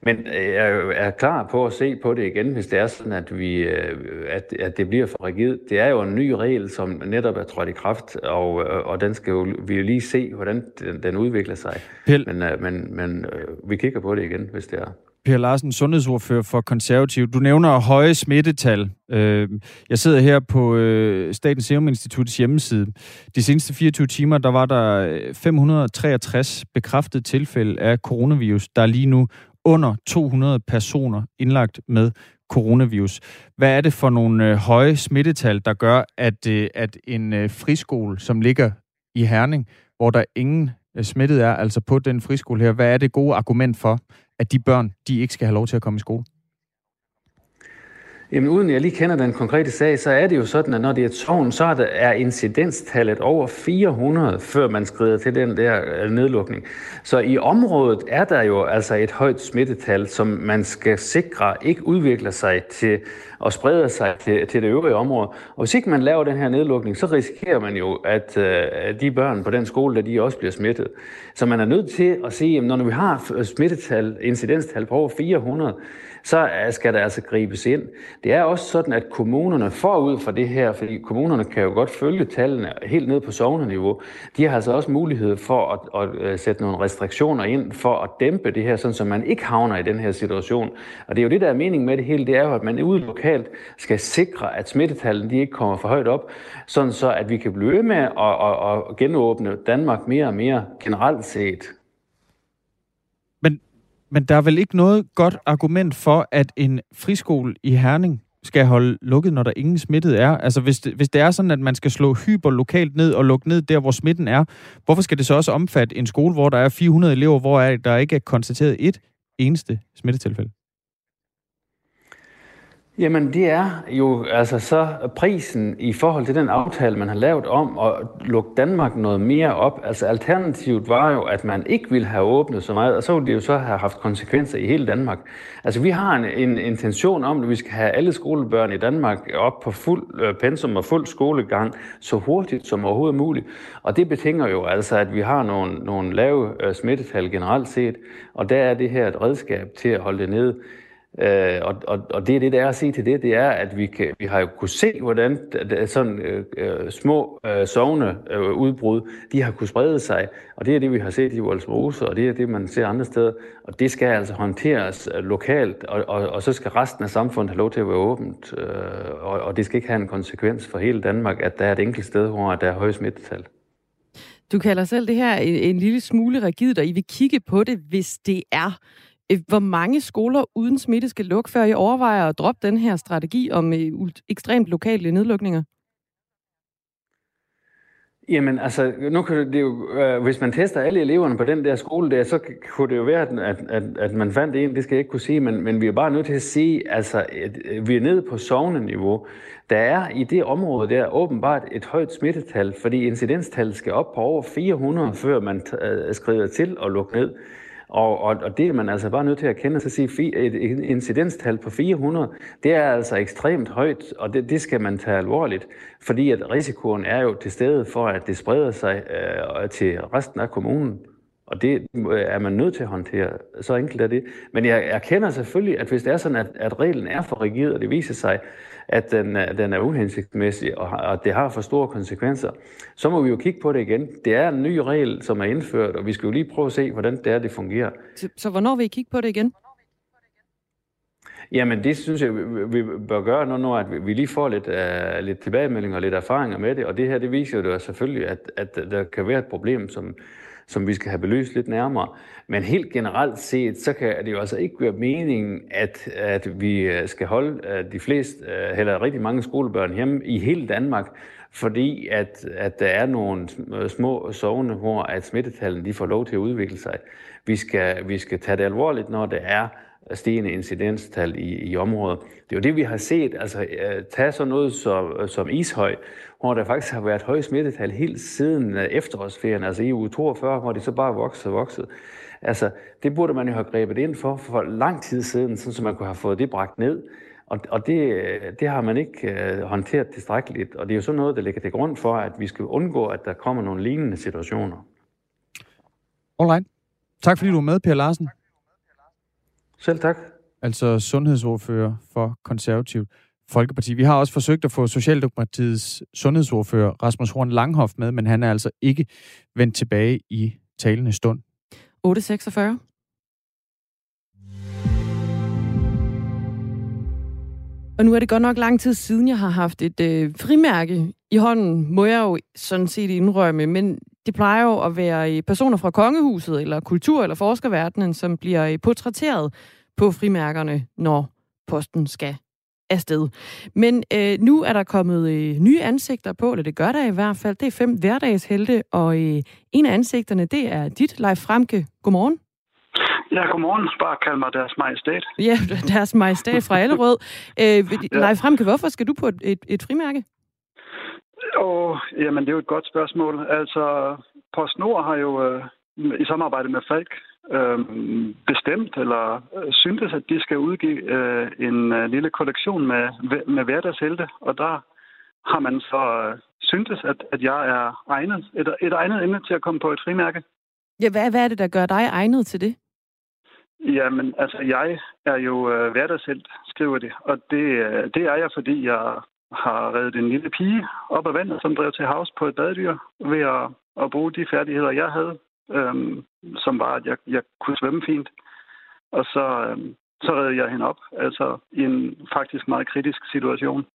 Men jeg er klar på at se på det igen, hvis det er sådan, at, vi, øh, at, at det bliver for rigid. Det er jo en ny regel, som netop er trådt i kraft, og, og den skal jo, vi lige se, hvordan den, den udvikler sig. Pil. Men Øh, men, men øh, vi kigger på det igen, hvis det er.
Per Larsen, sundhedsordfører for konservativ. Du nævner høje smittetal. Øh, jeg sidder her på Statens Serum Instituts hjemmeside. De seneste 24 timer, der var der 563 bekræftede tilfælde af coronavirus. Der er lige nu under 200 personer indlagt med coronavirus. Hvad er det for nogle øh, høje smittetal, der gør, at, øh, at en øh, friskole, som ligger i Herning, hvor der ingen Øh, smittet er, altså på den friskole her. Hvad er det gode argument for, at de børn, de ikke skal have lov til at komme i skole?
Jamen uden jeg lige kender den konkrete sag, så er det jo sådan, at når det er et sovn, så er, der, er incidenstallet over 400, før man skrider til den der øh, nedlukning. Så i området er der jo altså et højt smittetal, som man skal sikre ikke udvikler sig til at sprede sig til, til det øvrige område. Og hvis ikke man laver den her nedlukning, så risikerer man jo, at øh, de børn på den skole, der de også bliver smittet. Så man er nødt til at sige, at når vi har smittetal, incidenstal på over 400, så skal der altså gribes ind. Det er også sådan, at kommunerne forud for det her, fordi kommunerne kan jo godt følge tallene helt ned på sovneniveau, de har altså også mulighed for at, at, øh, sætte nogle restriktioner ind for at dæmpe det her, sådan så man ikke havner i den her situation. Og det er jo det, der er meningen med det hele, det er jo, at man ude lokalt skal sikre, at smittetallene de ikke kommer for højt op, sådan så at vi kan blive ved med at, at, at genåbne Danmark mere og mere generelt set.
Men der er vel ikke noget godt argument for, at en friskole i Herning skal holde lukket, når der ingen smittet er? Altså hvis det, hvis det er sådan, at man skal slå hyper lokalt ned og lukke ned der, hvor smitten er, hvorfor skal det så også omfatte en skole, hvor der er 400 elever, hvor der ikke er konstateret et eneste smittetilfælde?
Jamen, det er jo altså så prisen i forhold til den aftale, man har lavet om at lukke Danmark noget mere op. Altså alternativet var jo, at man ikke ville have åbnet så meget, og så ville det jo så have haft konsekvenser i hele Danmark. Altså vi har en, en intention om, at vi skal have alle skolebørn i Danmark op på fuld øh, pensum og fuld skolegang så hurtigt som overhovedet muligt. Og det betinger jo altså, at vi har nogle, nogle lave øh, smittetal generelt set, og der er det her et redskab til at holde det nede. Øh, og, og, og det er det, der er at sige til det, det er, at vi, kan, vi har jo kunne se, hvordan sådan øh, øh, små øh, sovende øh, udbrud, de har kunne sprede sig. Og det er det, vi har set i Voldsmose, og det er det, man ser andre steder. Og det skal altså håndteres øh, lokalt, og, og, og så skal resten af samfundet have lov til at være åbent. Øh, og, og det skal ikke have en konsekvens for hele Danmark, at der er et enkelt sted, hvor der er høje smittetal.
Du kalder selv det her en, en lille smule rigidt, og I vil kigge på det, hvis det er Øh, hvor mange skoler uden smitte skal lukke, før I overvejer at droppe den her strategi om øh, ekstremt lokale nedlukninger?
Jamen, altså, nu kan det jo, øh, hvis man tester alle eleverne på den der skole der, så kunne det jo være, at, at, at man fandt en, det skal jeg ikke kunne sige, men, men vi er bare nødt til at sige, altså, at øh, vi er nede på sovneniveau. Der er i det område der åbenbart et højt smittetal, fordi incidenstallet skal op på over 400, før man skrider til at lukke ned. Og, og, og det er man altså bare nødt til at kende, så sige, et incidenstal på 400, det er altså ekstremt højt, og det, det skal man tage alvorligt, fordi at risikoen er jo til stede for, at det spreder sig øh, til resten af kommunen. Og det er man nødt til at håndtere. Så enkelt er det. Men jeg erkender selvfølgelig, at hvis det er sådan, at, at reglen er for rigid, og det viser sig, at den, den er uhensigtsmæssig, og at det har for store konsekvenser, så må vi jo kigge på det igen. Det er en ny regel, som er indført, og vi skal jo lige prøve at se, hvordan det er, det fungerer.
Så, så hvornår vil I kigge på det igen?
Jamen, det synes jeg, vi bør gøre nu, når at vi lige får lidt, uh, lidt tilbagemeldinger og lidt erfaringer med det. Og det her, det viser jo selvfølgelig, at, at der kan være et problem, som, som vi skal have belyst lidt nærmere. Men helt generelt set, så kan det jo altså ikke være meningen, at, at vi øh, skal holde øh, de fleste, øh, eller rigtig mange skolebørn hjemme i hele Danmark, fordi at, at der er nogle små sovende, hvor at smittetallene de får lov til at udvikle sig. Vi skal, vi skal tage det alvorligt, når det er stigende incidenstal i, i området. Det er jo det, vi har set. Altså, øh, tag så noget som, som Ishøj, hvor der faktisk har været høje smittetal helt siden øh, efterårsferien, altså i uge 42, hvor det så bare vokset og vokset. Altså, det burde man jo have grebet ind for for lang tid siden, så man kunne have fået det bragt ned. Og, og det, det har man ikke uh, håndteret tilstrækkeligt. Og det er jo sådan noget, der ligger til grund for, at vi skal undgå, at der kommer nogle lignende situationer.
Alright. Tak fordi du var med, Per Larsen.
Selv tak.
Altså sundhedsordfører for konservativt Folkeparti. Vi har også forsøgt at få Socialdemokratiets sundhedsordfører Rasmus Horn Langhoff med, men han er altså ikke vendt tilbage i talende stund.
846. Og nu er det godt nok lang tid siden, jeg har haft et øh, frimærke i hånden, må jeg jo sådan set indrømme, men det plejer jo at være øh, personer fra kongehuset, eller kultur- eller forskerverdenen, som bliver øh, portrætteret på frimærkerne, når posten skal afsted. Men øh, nu er der kommet øh, nye ansigter på, eller det gør der i hvert fald. Det er fem hverdagshelte, og øh, en af ansigterne, det er dit, Leif Fremke. Godmorgen.
Ja, godmorgen. Bare kald mig deres majestæt.
Ja, deres majestæt fra Allerød. Øh, ja. Leif Fremke, hvorfor skal du på et, et, et frimærke?
Og, jamen, det er jo et godt spørgsmål. Altså, PostNord har jo øh, i samarbejde med Falk øh, bestemt eller øh, syntes, at de skal udgive øh, en øh, lille kollektion med, med hverdagshelte, og der har man så øh, syntes, at, at jeg er egnet, et, et egnet emne til at komme på et frimærke.
Ja, hvad, hvad er det, der gør dig egnet til det?
Jamen, altså, jeg er jo øh, hverdagshelt, skriver det. Og det, øh, det er jeg, fordi jeg har reddet en lille pige op af vandet, som drev til havs på et badedyr, ved at, at bruge de færdigheder, jeg havde, øhm, som var, at jeg, jeg kunne svømme fint. Og så, øhm, så redde jeg hende op, altså i en faktisk meget kritisk situation.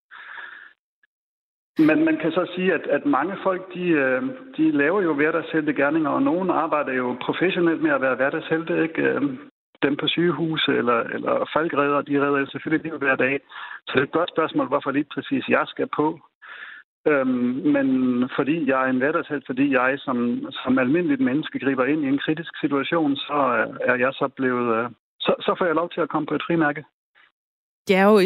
Men man kan så sige, at, at mange folk, de, øhm, de laver jo hverdagshelte gerninger, og nogen arbejder jo professionelt med at være hverdagshelte, ikke? Øhm, dem på sygehuse eller, eller falkredder, de redder selvfølgelig liv hver dag. Så det er et godt spørgsmål, hvorfor lige præcis jeg skal på. Øhm, men fordi jeg er en hverdagshelt, fordi jeg som, som almindeligt menneske griber ind i en kritisk situation, så er jeg så blevet... Øh, så, så får jeg lov til at komme på et frimærke.
Det er jo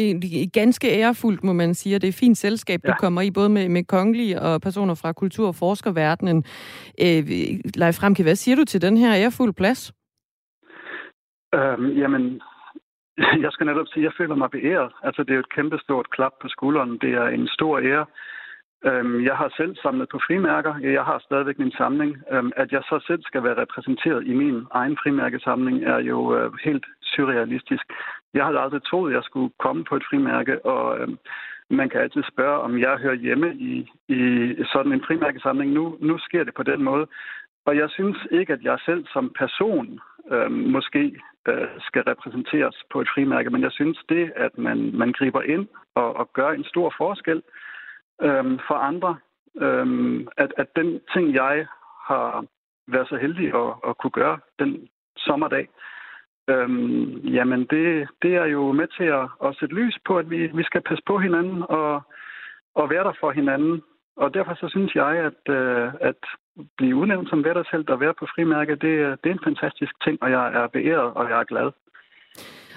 ganske ærefuldt, må man sige, og det er et fint selskab, du ja. kommer i, både med, med kongelige og personer fra kultur- og forskerverdenen. Øh, Leif Fremke, hvad siger du til den her ærefulde plads?
Øhm, jamen, jeg skal netop sige, at jeg føler mig beæret. Altså, det er jo et kæmpestort klap på skulderen. Det er en stor ære. Øhm, jeg har selv samlet på frimærker. Jeg har stadigvæk min samling. Øhm, at jeg så selv skal være repræsenteret i min egen frimærkesamling, er jo øh, helt surrealistisk. Jeg havde aldrig troet, at jeg skulle komme på et frimærke, og øhm, man kan altid spørge, om jeg hører hjemme i, i sådan en frimærkesamling. Nu, nu sker det på den måde. Og jeg synes ikke, at jeg selv som person øh, måske øh, skal repræsenteres på et frimærke, men jeg synes det, at man, man griber ind og, og gør en stor forskel øh, øhm, for andre, Øhm, at, at den ting, jeg har været så heldig at, at kunne gøre den sommerdag, øhm, jamen det, det er jo med til at, at sætte lys på, at vi, vi skal passe på hinanden og, og være der for hinanden. Og derfor så synes jeg, at, øh, at blive udnævnt som hverdagshelt og være på frimærke, det, det er en fantastisk ting, og jeg er beæret, og jeg er glad.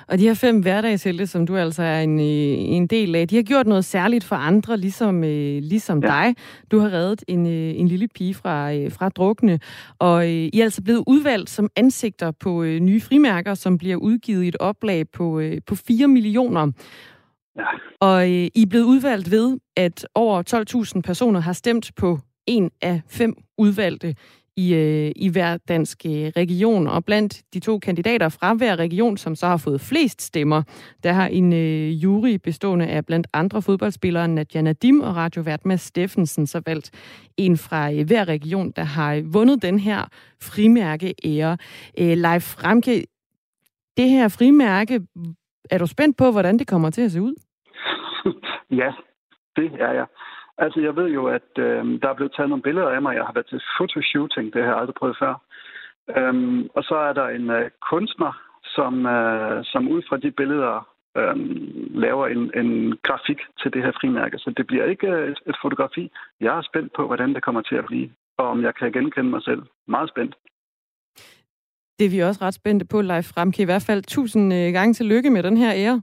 Og de her fem hverdagshelte, som du altså er en, en del af, de har gjort noget særligt for andre, ligesom, øh, ligesom ja. dig. Du har reddet en, øh, en lille pige fra, øh, fra drukne, og I er altså blevet udvalgt som ansigter på nye frimærker, som bliver udgivet i et oplag på, på 4 millioner. Ja. Og I er blevet udvalgt ved, at over 12.000 personer har stemt på en af fem udvalgte i, øh, i hver dansk øh, region. Og blandt de to kandidater fra hver region, som så har fået flest stemmer, der har en øh, jury bestående af blandt andre fodboldspilleren Nadia Nadim og radiovært Mads Steffensen så valgt en fra øh, hver region, der har øh, vundet den her frimærke ære. Øh, Leif Ramke, det her frimærke, er du spændt på, hvordan det kommer til at se ud?
ja, det er jeg. Altså, jeg ved jo, at øh, der er blevet taget nogle billeder af mig. Jeg har været til fotoshooting, det har jeg aldrig prøvet før. Øhm, og så er der en øh, kunstner, som, øh, som ud fra de billeder øh, laver en, en grafik til det her frimærke. Så det bliver ikke øh, et, et fotografi. Jeg er spændt på, hvordan det kommer til at blive, og om jeg kan genkende mig selv. Meget spændt.
Det er vi også ret spændte på, Leif Fremke. I hvert fald tusind øh, gange tillykke med den her ære.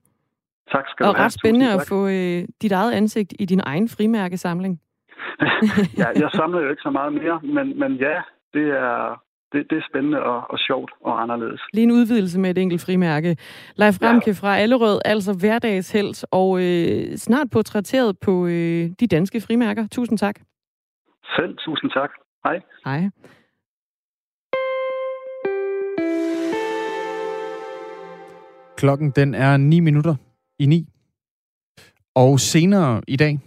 Tak skal
du
og
have. Og ret spændende at få øh, dit eget ansigt i din egen frimærkesamling.
ja, jeg samler jo ikke så meget mere, men, men ja, det er, det, det er spændende og, og sjovt og anderledes.
Lige en udvidelse med et enkelt frimærke. Leif Ramke ja. fra Allerød, altså hverdagshelt og øh, snart portrætteret på øh, de danske frimærker. Tusind tak.
Selv tusind tak. Hej.
Hej.
Klokken den er 9 minutter i 9. Og senere i dag,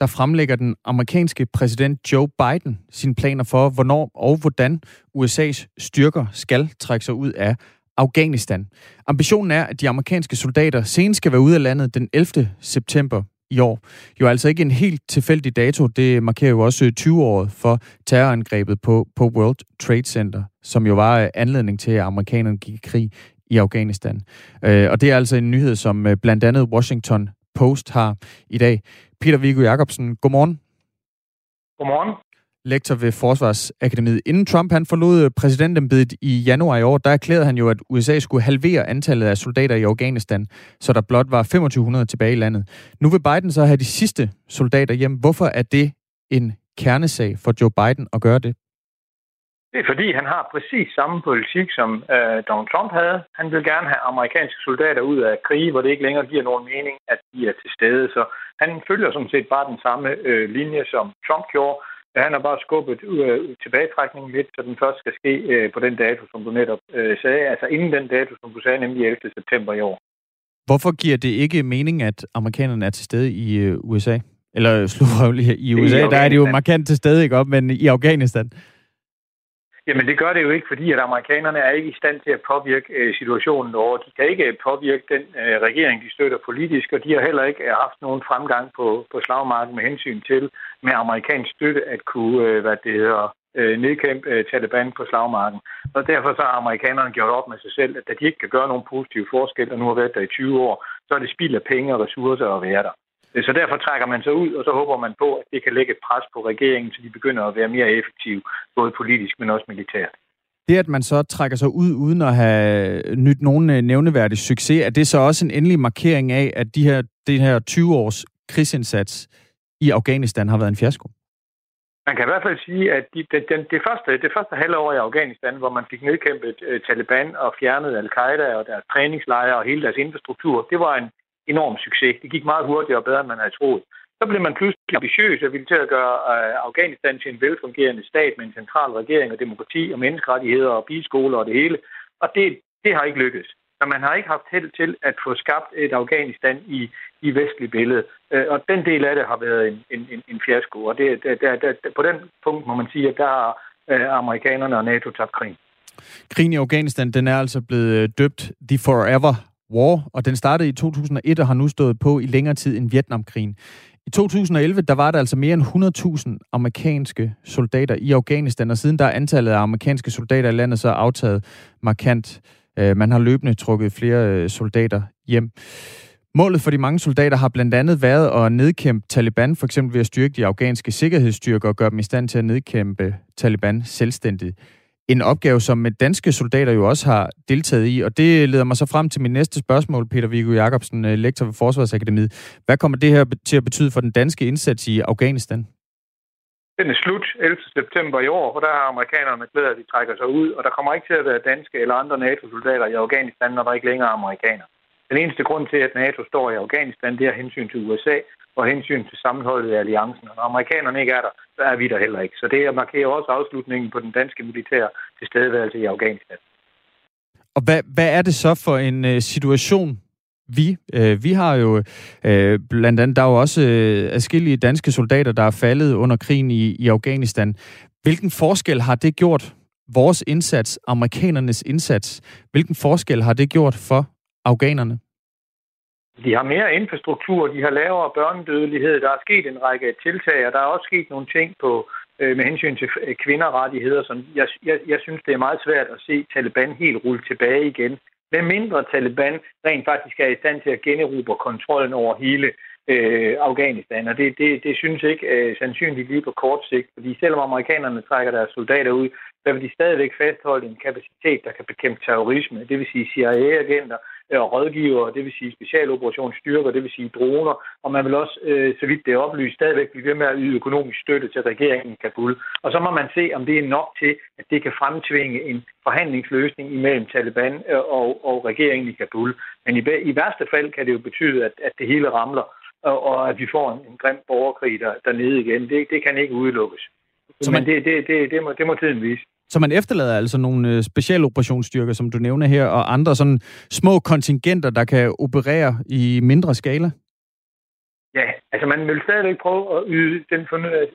der fremlægger den amerikanske præsident Joe Biden sine planer for, hvornår og hvordan USA's styrker skal trække sig ud af Afghanistan. Ambitionen er, at de amerikanske soldater senest skal være ude af landet den 11. september i år. Jo altså ikke en helt tilfældig dato. Det markerer jo også øh, 20-året for terrorangrebet på, på World Trade Center, som jo var øh, anledning til, at amerikanerne gik i krig i Afghanistan. Øh, og det er altså en nyhed, som øh, blandt andet Washington Post har i dag. Peter Viggo Jacobsen, godmorgen.
Godmorgen.
Lektor ved Forsvarsakademiet. Inden Trump han forlod præsidentembedet i januar i år, der erklærede han jo, at USA skulle halvere antallet af soldater i Afghanistan, så der blot var 2500 tilbage i landet. Nu vil Biden så have de sidste soldater hjem. Hvorfor er det en kernesag for Joe Biden at gøre det?
Det er fordi, han har præcis samme politik, som øh, Donald Trump havde. Han vil gerne have amerikanske soldater ud af krige, hvor det ikke længere giver nogen mening, at de er til stede. Så han følger sådan set bare den samme øh, linje, som Trump gjorde. Han har bare skubbet øh, tilbagetrækningen lidt, så den først skal ske øh, på den dato, som du netop øh, sagde. Altså inden den dato, som du sagde, nemlig 11. september i år.
Hvorfor giver det ikke mening, at amerikanerne er til stede i øh, USA? Eller slutrøvligt i USA, I der er de jo markant til stede, ikke op, men i Afghanistan?
Jamen det gør det jo ikke, fordi at amerikanerne er ikke i stand til at påvirke øh, situationen over. De kan ikke øh, påvirke den øh, regering, de støtter politisk, og de har heller ikke øh, haft nogen fremgang på, på slagmarken med hensyn til med amerikansk støtte at kunne, øh, hvad det hedder, øh, nedkæmpe øh, Taliban på slagmarken. Og derfor så har amerikanerne gjort op med sig selv, at de ikke kan gøre nogen positiv forskel, og nu har været der i 20 år, så er det spild af penge og ressourcer at være der. Så derfor trækker man sig ud, og så håber man på, at det kan lægge et pres på regeringen, så de begynder at være mere effektive, både politisk, men også militært.
Det, at man så trækker sig ud uden at have nyt nogen øh, nævneværdig succes, er det så også en endelig markering af, at de her, det her 20-års krigsindsats i Afghanistan har været en fiasko?
Man kan i hvert fald sige, at de, det, den, det, første, det første halvår i Afghanistan, hvor man fik nedkæmpet uh, Taliban og fjernet al-Qaida og deres træningslejre og hele deres infrastruktur, det var en, enorm succes. Det gik meget hurtigere og bedre, end man havde troet. Så blev man pludselig ambitiøs og ville til at gøre øh, Afghanistan til en velfungerende stat med en central regering og demokrati og menneskerettigheder og biskoler og det hele. Og det, det har ikke lykkedes. Så man har ikke haft held til at få skabt et Afghanistan i, i vestlig billede. Øh, og den del af det har været en, en, en fiasko. Og det, der, der, der, på den punkt må man sige, at der har øh, amerikanerne og NATO tabt krigen.
Krigen i Afghanistan, den er altså blevet øh, døbt The Forever War, og den startede i 2001 og har nu stået på i længere tid end Vietnamkrigen. I 2011, der var der altså mere end 100.000 amerikanske soldater i Afghanistan, og siden der er antallet af amerikanske soldater i landet så aftaget markant. Øh, man har løbende trukket flere øh, soldater hjem. Målet for de mange soldater har blandt andet været at nedkæmpe Taliban, for eksempel ved at styrke de afghanske sikkerhedsstyrker og gøre dem i stand til at nedkæmpe Taliban selvstændigt en opgave, som danske soldater jo også har deltaget i, og det leder mig så frem til min næste spørgsmål, Peter Viggo Jacobsen, øh, lektor ved Forsvarsakademiet. Hvad kommer det her til at betyde for den danske indsats i Afghanistan?
Den er slut 11. september i år, og der har amerikanerne glædet, at de trækker sig ud, og der kommer ikke til at være danske eller andre NATO-soldater i Afghanistan, når der ikke længere er amerikanere. Den eneste grund til, at NATO står i Afghanistan, det er hensyn til USA, og hensyn til sammenholdet i alliancen. Og når amerikanerne ikke er der, så er vi der heller ikke. Så det markerer også afslutningen på den danske militære tilstedeværelse i Afghanistan.
Og hvad, hvad er det så for en øh, situation, vi. Øh, vi har jo øh, blandt andet, der er jo også øh, afskillige danske soldater, der er faldet under krigen i, i Afghanistan. Hvilken forskel har det gjort vores indsats, amerikanernes indsats, hvilken forskel har det gjort for afghanerne?
De har mere infrastruktur, de har lavere børnedødelighed, der er sket en række tiltag, og der er også sket nogle ting på, øh, med hensyn til øh, kvinderrettigheder, som jeg, jeg, jeg synes, det er meget svært at se Taliban helt rulle tilbage igen. Med mindre Taliban rent faktisk er i stand til at generobre kontrollen over hele øh, Afghanistan. Og det, det, det synes ikke øh, sandsynligt lige på kort sigt, fordi selvom amerikanerne trækker deres soldater ud, så vil de stadigvæk fastholde en kapacitet, der kan bekæmpe terrorisme, det vil sige CIA-agenter rådgivere, det vil sige specialoperationsstyrker, det vil sige droner, og man vil også, øh, så vidt det er oplyst, stadigvæk blive ved med at yde økonomisk støtte til regeringen i Kabul. Og så må man se, om det er nok til, at det kan fremtvinge en forhandlingsløsning imellem Taliban øh, og, og regeringen i Kabul. Men i, i værste fald kan det jo betyde, at, at det hele ramler, og, og at vi får en, en grim borgerkrig der, dernede igen. Det, det kan ikke udelukkes. Så man, Men det, det, det, det, må, det må tiden vise.
Så man efterlader altså nogle øh, specialoperationsstyrker, som du nævner her, og andre sådan små kontingenter, der kan operere i mindre skala?
Ja, altså man vil stadigvæk prøve at yde den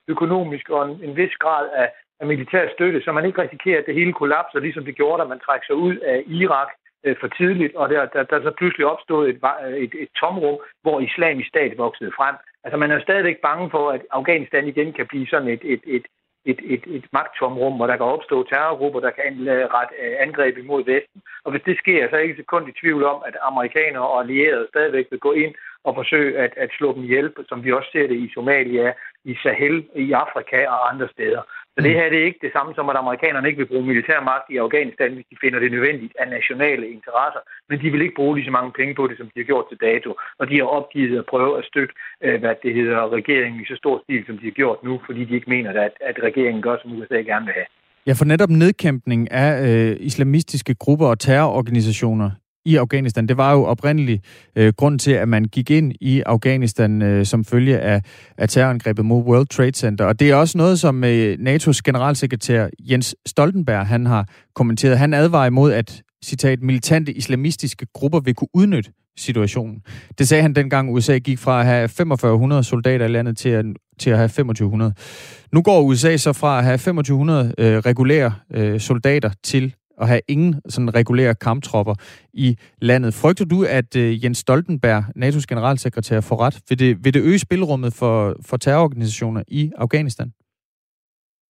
økonomiske og en, en vis grad af, af militær støtte, så man ikke risikerer, at det hele kollapser, ligesom det gjorde, da man trak sig ud af Irak øh, for tidligt, og der, der, der så pludselig opstod et, et, et tomrum, hvor islamisk stat voksede frem. Altså man er stadigvæk bange for, at Afghanistan igen kan blive sådan et, et, et, et, et, et magttomrum, hvor der kan opstå terrorgrupper, der kan rette øh, angreb imod Vesten. Og hvis det sker, så er jeg ikke sekund i tvivl om, at amerikanere og allierede stadigvæk vil gå ind og forsøge at, at slå dem ihjel, som vi også ser det i Somalia, i Sahel, i Afrika og andre steder. Så det her det er ikke det samme som, at amerikanerne ikke vil bruge militærmagt i Afghanistan, hvis de finder det nødvendigt af nationale interesser. Men de vil ikke bruge lige så mange penge på det, som de har gjort til dato. Og de har opgivet at prøve at støtte, øh, hvad det hedder, regeringen i så stor stil, som de har gjort nu, fordi de ikke mener, at, at regeringen gør, som USA gerne vil have.
Ja, for netop nedkæmpning af øh, islamistiske grupper og terrororganisationer i Afghanistan. Det var jo oprindeligt øh, grund til, at man gik ind i Afghanistan øh, som følge af, af terrorangrebet mod World Trade Center. Og det er også noget, som øh, NATO's generalsekretær Jens Stoltenberg han har kommenteret. Han advarer imod, at citat, militante islamistiske grupper vil kunne udnytte situationen. Det sagde han dengang USA gik fra at have 4500 soldater i landet til at, til at have 2500. Nu går USA så fra at have 2500 øh, regulære øh, soldater til at have ingen sådan regulære kamptropper i landet. Frygter du, at øh, Jens Stoltenberg, NATO's generalsekretær, får ret? Vil det, vil det øge spilrummet for, for terrororganisationer i Afghanistan?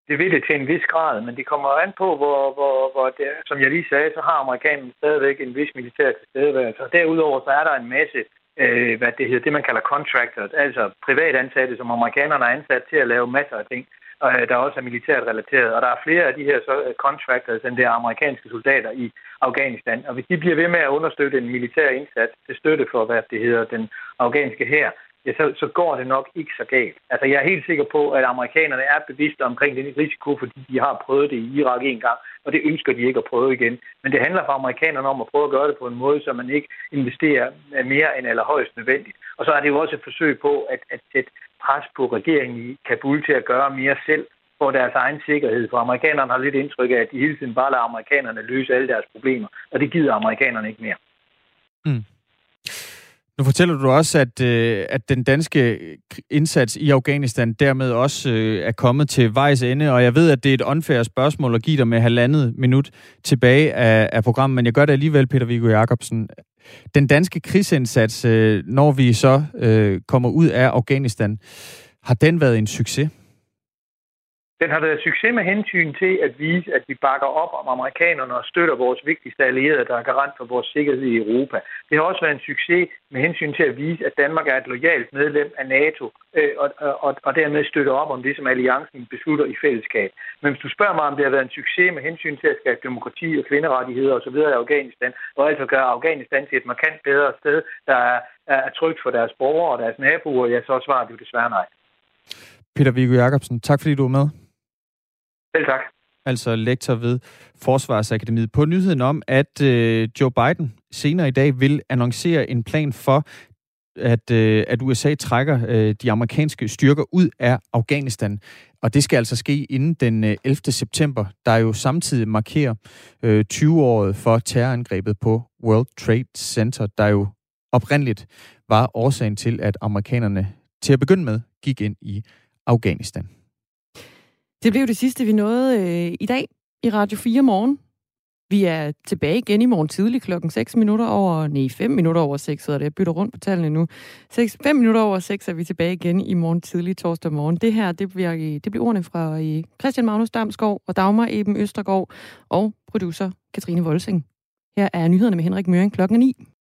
Det vil det til en vis grad, men det kommer an på, hvor, hvor, hvor det, som jeg lige sagde, så har amerikanerne stadigvæk en vis militær tilstedeværelse. Og derudover så er der en masse, øh, hvad det hedder, det man kalder contractors, altså privatansatte, som amerikanerne er ansat til at lave masser af ting Øh, der også er militært relateret. Og der er flere af de her så, øh, contractors, end det er amerikanske soldater i Afghanistan. Og hvis de bliver ved med at understøtte en militær indsats til støtte for, hvad det hedder, den afghanske her, ja, så, så går det nok ikke så galt. Altså, jeg er helt sikker på, at amerikanerne er bevidste omkring den risiko, fordi de har prøvet det i Irak en gang, og det ønsker de ikke at prøve igen. Men det handler for amerikanerne om at prøve at gøre det på en måde, så man ikke investerer mere end allerhøjst nødvendigt. Og så er det jo også et forsøg på at, at sætte pres på regeringen i Kabul til at gøre mere selv for deres egen sikkerhed. For amerikanerne har lidt indtryk af, at de hele tiden bare lader amerikanerne løse alle deres problemer, og det gider amerikanerne ikke mere.
Mm. Nu fortæller du også, at, øh, at den danske indsats i Afghanistan dermed også øh, er kommet til vejs ende, og jeg ved, at det er et unfair spørgsmål at give dig med halvandet minut tilbage af, af programmet, men jeg gør det alligevel, Peter Viggo Jacobsen. Den danske krigsindsats, øh, når vi så øh, kommer ud af Afghanistan, har den været en succes?
Den har været succes med hensyn til at vise, at vi bakker op om amerikanerne og støtter vores vigtigste allierede, der er garant for vores sikkerhed i Europa. Det har også været en succes med hensyn til at vise, at Danmark er et lojalt medlem af NATO, øh, og, og, og dermed støtter op om det, som alliancen beslutter i fællesskab. Men hvis du spørger mig, om det har været en succes med hensyn til at skabe demokrati og kvinderettigheder osv. i Afghanistan, og altså gøre Afghanistan til et markant bedre sted, der er, er trygt for deres borgere og deres naboer, ja, så svarer det jo desværre nej.
Peter Viggo Jacobsen, tak fordi du var med.
Selv tak.
Altså lektor ved Forsvarsakademiet. På nyheden om, at øh, Joe Biden senere i dag vil annoncere en plan for at, øh, at USA trækker øh, de amerikanske styrker ud af Afghanistan. Og det skal altså ske inden den øh, 11. september, der jo samtidig markerer øh, 20-året for terrorangrebet på World Trade Center, der jo oprindeligt var årsagen til, at amerikanerne til at begynde med gik ind i Afghanistan.
Det blev det sidste, vi nåede øh, i dag i Radio 4 morgen. Vi er tilbage igen i morgen tidlig klokken 6 minutter over, nej, 5 minutter over 6 hedder det. Jeg bytter rundt på tallene nu. 6, 5 minutter over 6 er vi tilbage igen i morgen tidlig torsdag morgen. Det her, det bliver, det bliver ordene fra øh, Christian Magnus Damsgaard og Dagmar Eben Østergaard og producer Katrine Volsing. Her er nyhederne med Henrik Møring klokken 9.